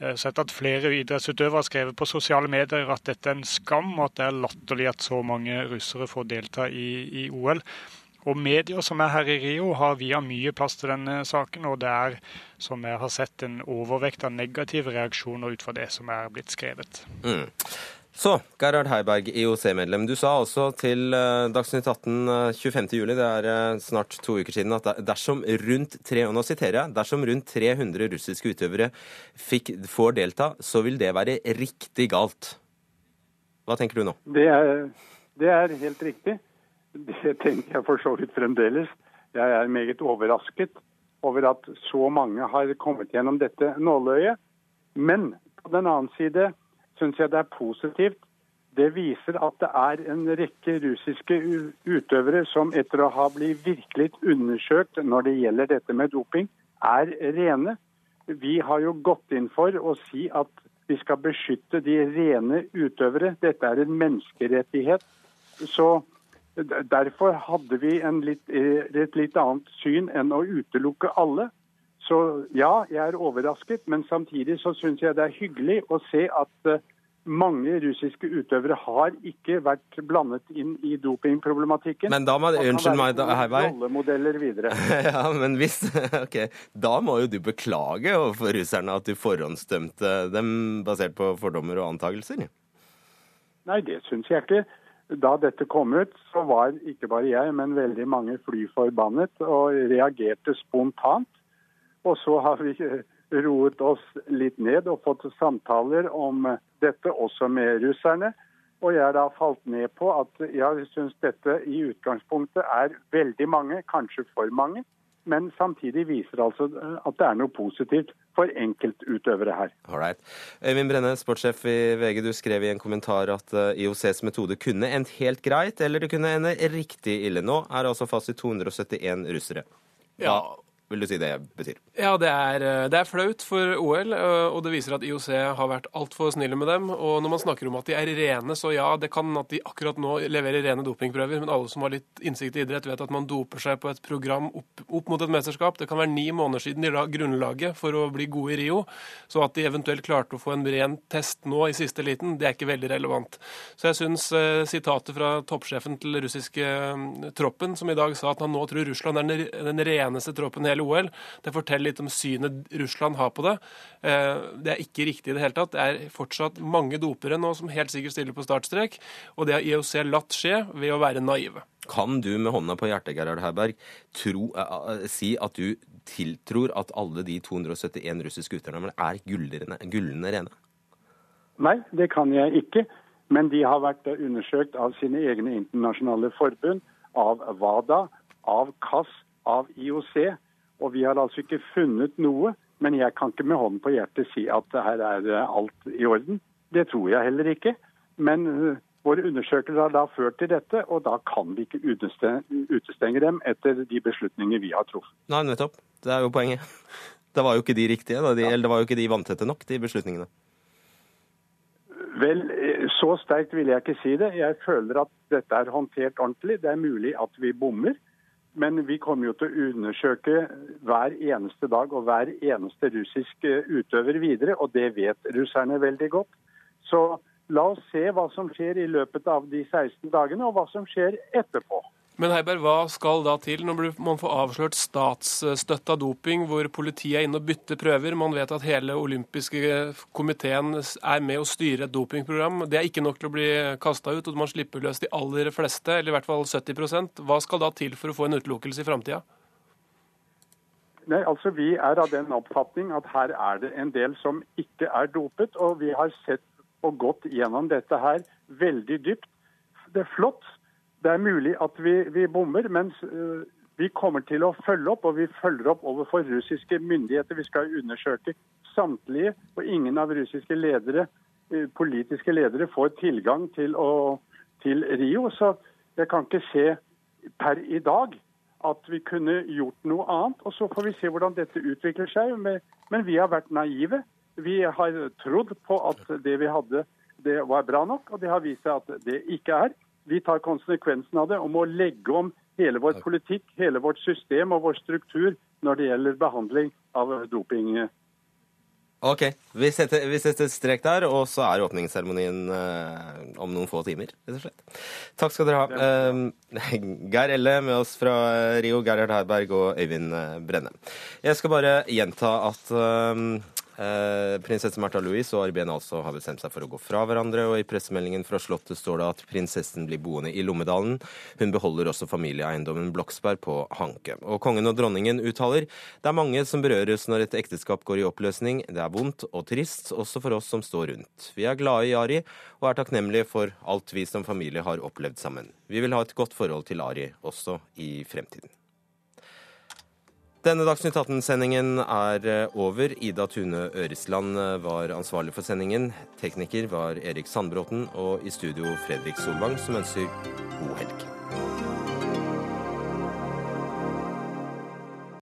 Eh, sett at flere idrettsutøvere har skrevet på sosiale medier at dette er en skam, og at det er latterlig at så mange russere får delta i, i, OL. Og Medier som er her i Rio, har via mye plass til denne saken. Og det er, som jeg har sett, en overvekt av negative reaksjoner ut fra det som er blitt skrevet. Mm. Så, Gerhard Heiberg, IOC-medlem. Du sa også til eh, Dagsnytt 18 25.07, det er eh, snart to uker siden, at dersom rundt tre, nå jeg, dersom rundt 300 russiske utøvere fikk, får delta, så vil det være riktig galt. Hva tenker du nå? Det er, det er helt riktig. Det tenker jeg for så vidt fremdeles. Jeg er meget overrasket over at så mange har kommet gjennom dette nåløyet. Men på den annen side syns jeg det er positivt. Det viser at det er en rekke russiske utøvere som etter å ha blitt virkelig undersøkt når det gjelder dette med doping, er rene. Vi har jo gått inn for å si at vi skal beskytte de rene utøvere. Dette er en menneskerettighet. Så Derfor hadde vi litt, et litt annet syn enn å utelukke alle. Så ja, jeg er overrasket, men samtidig så syns jeg det er hyggelig å se at mange russiske utøvere har ikke vært blandet inn i dopingproblematikken. Men da må, unnskyld meg, da, Heiberg. <laughs> Ja, men hvis <laughs> Ok, da må jo du beklage overfor russerne at du forhåndsdømte dem basert på fordommer og antakelser. Nei, det syns jeg ikke. Da dette kom ut, så var ikke bare jeg, men veldig mange fly forbannet og reagerte spontant. Og så har vi <laughs> roet oss litt ned og fått samtaler om dette også med russerne. Og jeg har da falt ned på at jeg syns dette i utgangspunktet er veldig mange, kanskje for mange. Men samtidig viser altså at det er noe positivt for enkeltutøvere her. Alright. Øyvind Brenne, sportssjef i VG, du skrev i en kommentar at eh, IOCs metode kunne endt helt greit, eller det kunne ende riktig ille. Nå er det altså fasit 271 russere. Ja. Vil du si det betyr? Ja, det er, eh, det er flaut for OL, eh, og det viser at IOC har vært altfor snille med dem. Og når man snakker om at de er rene, så ja, det kan at de akkurat nå leverer rene dopingprøver, men alle som har litt innsikt i idrett, vet at man doper seg på et program opp, opp mot et mesterskap. Det kan være ni måneder siden de la grunnlaget for å bli gode i Rio, så at de eventuelt klarte å få en ren test nå i siste liten, det er ikke veldig relevant. Så jeg syns eh, sitatet fra toppsjefen til russiske eh, troppen, som i dag sa at han nå tror Russland er den, den reneste troppen i hele OL, det forteller litt om synet Russland har på det. Eh, Det er ikke riktig i det hele tatt. Det er fortsatt mange dopere nå som helt sikkert stiller på startstrek, og det har IOC latt skje ved å være naive. Kan du med hånda på hjertet, Gerhard Herberg, tro, eh, eh, si at du tiltror at alle de 271 russiske utøverne er gullende rene? Nei, det kan jeg ikke. Men de har vært undersøkt av sine egne internasjonale forbund, av WADA, av CAS, av IOC. Og vi har altså ikke funnet noe. Men jeg kan ikke med hånden på hjertet si at her er eh, alt i orden. Det tror jeg heller ikke. Men eh, våre undersøkelser har da ført til dette, og da kan vi ikke utestenge dem etter de beslutninger vi har truffet. Nei, nettopp. Det er jo poenget. <laughs> Det var jo ikke de riktige. De, eller det var jo ikke de vanntette nok, de beslutningene. Vel, eh, så sterkt vil jeg ikke si det. Jeg føler at dette er håndtert ordentlig. Det er mulig at vi bommer. Men vi kommer jo til å undersøke hver eneste dag og hver eneste russisk eh, utøver videre, og det vet russerne veldig godt. Så la oss se hva som skjer i løpet av de 16 dagene, og hva som skjer etterpå. Men Heiberg, hva skal da til når man får avslørt statsstøtta doping, hvor politiet er inne og bytter prøver? Man vet at hele olympiske komiteen er med å styre et dopingprogram. Det er ikke nok til å bli kasta ut, og man slipper løs de aller fleste, eller i hvert fall 70% Hva skal da til for å få en utelukkelse i framtida? Nei, altså Vi er av den oppfatning at her er det en del som ikke er dopet. Og vi har sett og gått gjennom dette her veldig dypt. Det er flott. Det er mulig at vi, vi bommer, men øh, vi kommer til å følge opp. Og vi følger opp overfor russiske myndigheter. Vi skal undersøke samtlige. Og ingen av russiske ledere, øh, politiske ledere får tilgang til, å, til Rio. Så jeg kan ikke se per i dag at vi kunne gjort noe annet. Og så får vi se hvordan dette utvikler seg. Men vi har vært naive. Vi har trodd på at det vi hadde, det var bra nok, og det har vist seg at det ikke er. Vi tar konsekvensen av det og må legge om hele vår politikk, hele vårt system og vår struktur når det gjelder behandling av doping. OK. Vi setter, vi setter et strek der, og så er åpningsseremonien eh, om noen få timer, rett og slett. Takk skal dere ha. Eh, <laughs> Geir Elle med oss fra Rio, Gerhard Herberg og Øyvind eh, Brenne. Jeg skal bare gjenta at eh, eh, prinsesse Märtha Louise og Arben altså har bestemt seg for å gå fra hverandre, og i pressemeldingen fra Slottet står det at prinsessen blir boende i Lommedalen. Hun beholder også familieeiendommen Bloksberg på Hanke. Og kongen og dronningen uttaler det er mange som berøres når et ekteskap går i oppløsning. Det er vondt og trist, også for oss som står rundt. Vi er glade i Ari og er takknemlige for alt vi som familie har opplevd sammen. Vi vil ha et godt forhold til Ari også i fremtiden. Denne Dagsnytt 18-sendingen er eh, over. Ida Tune Øresland eh, var ansvarlig for sendingen. Tekniker var Erik Sandbråten, og i studio Fredrik Solvang, som ønsker god helg.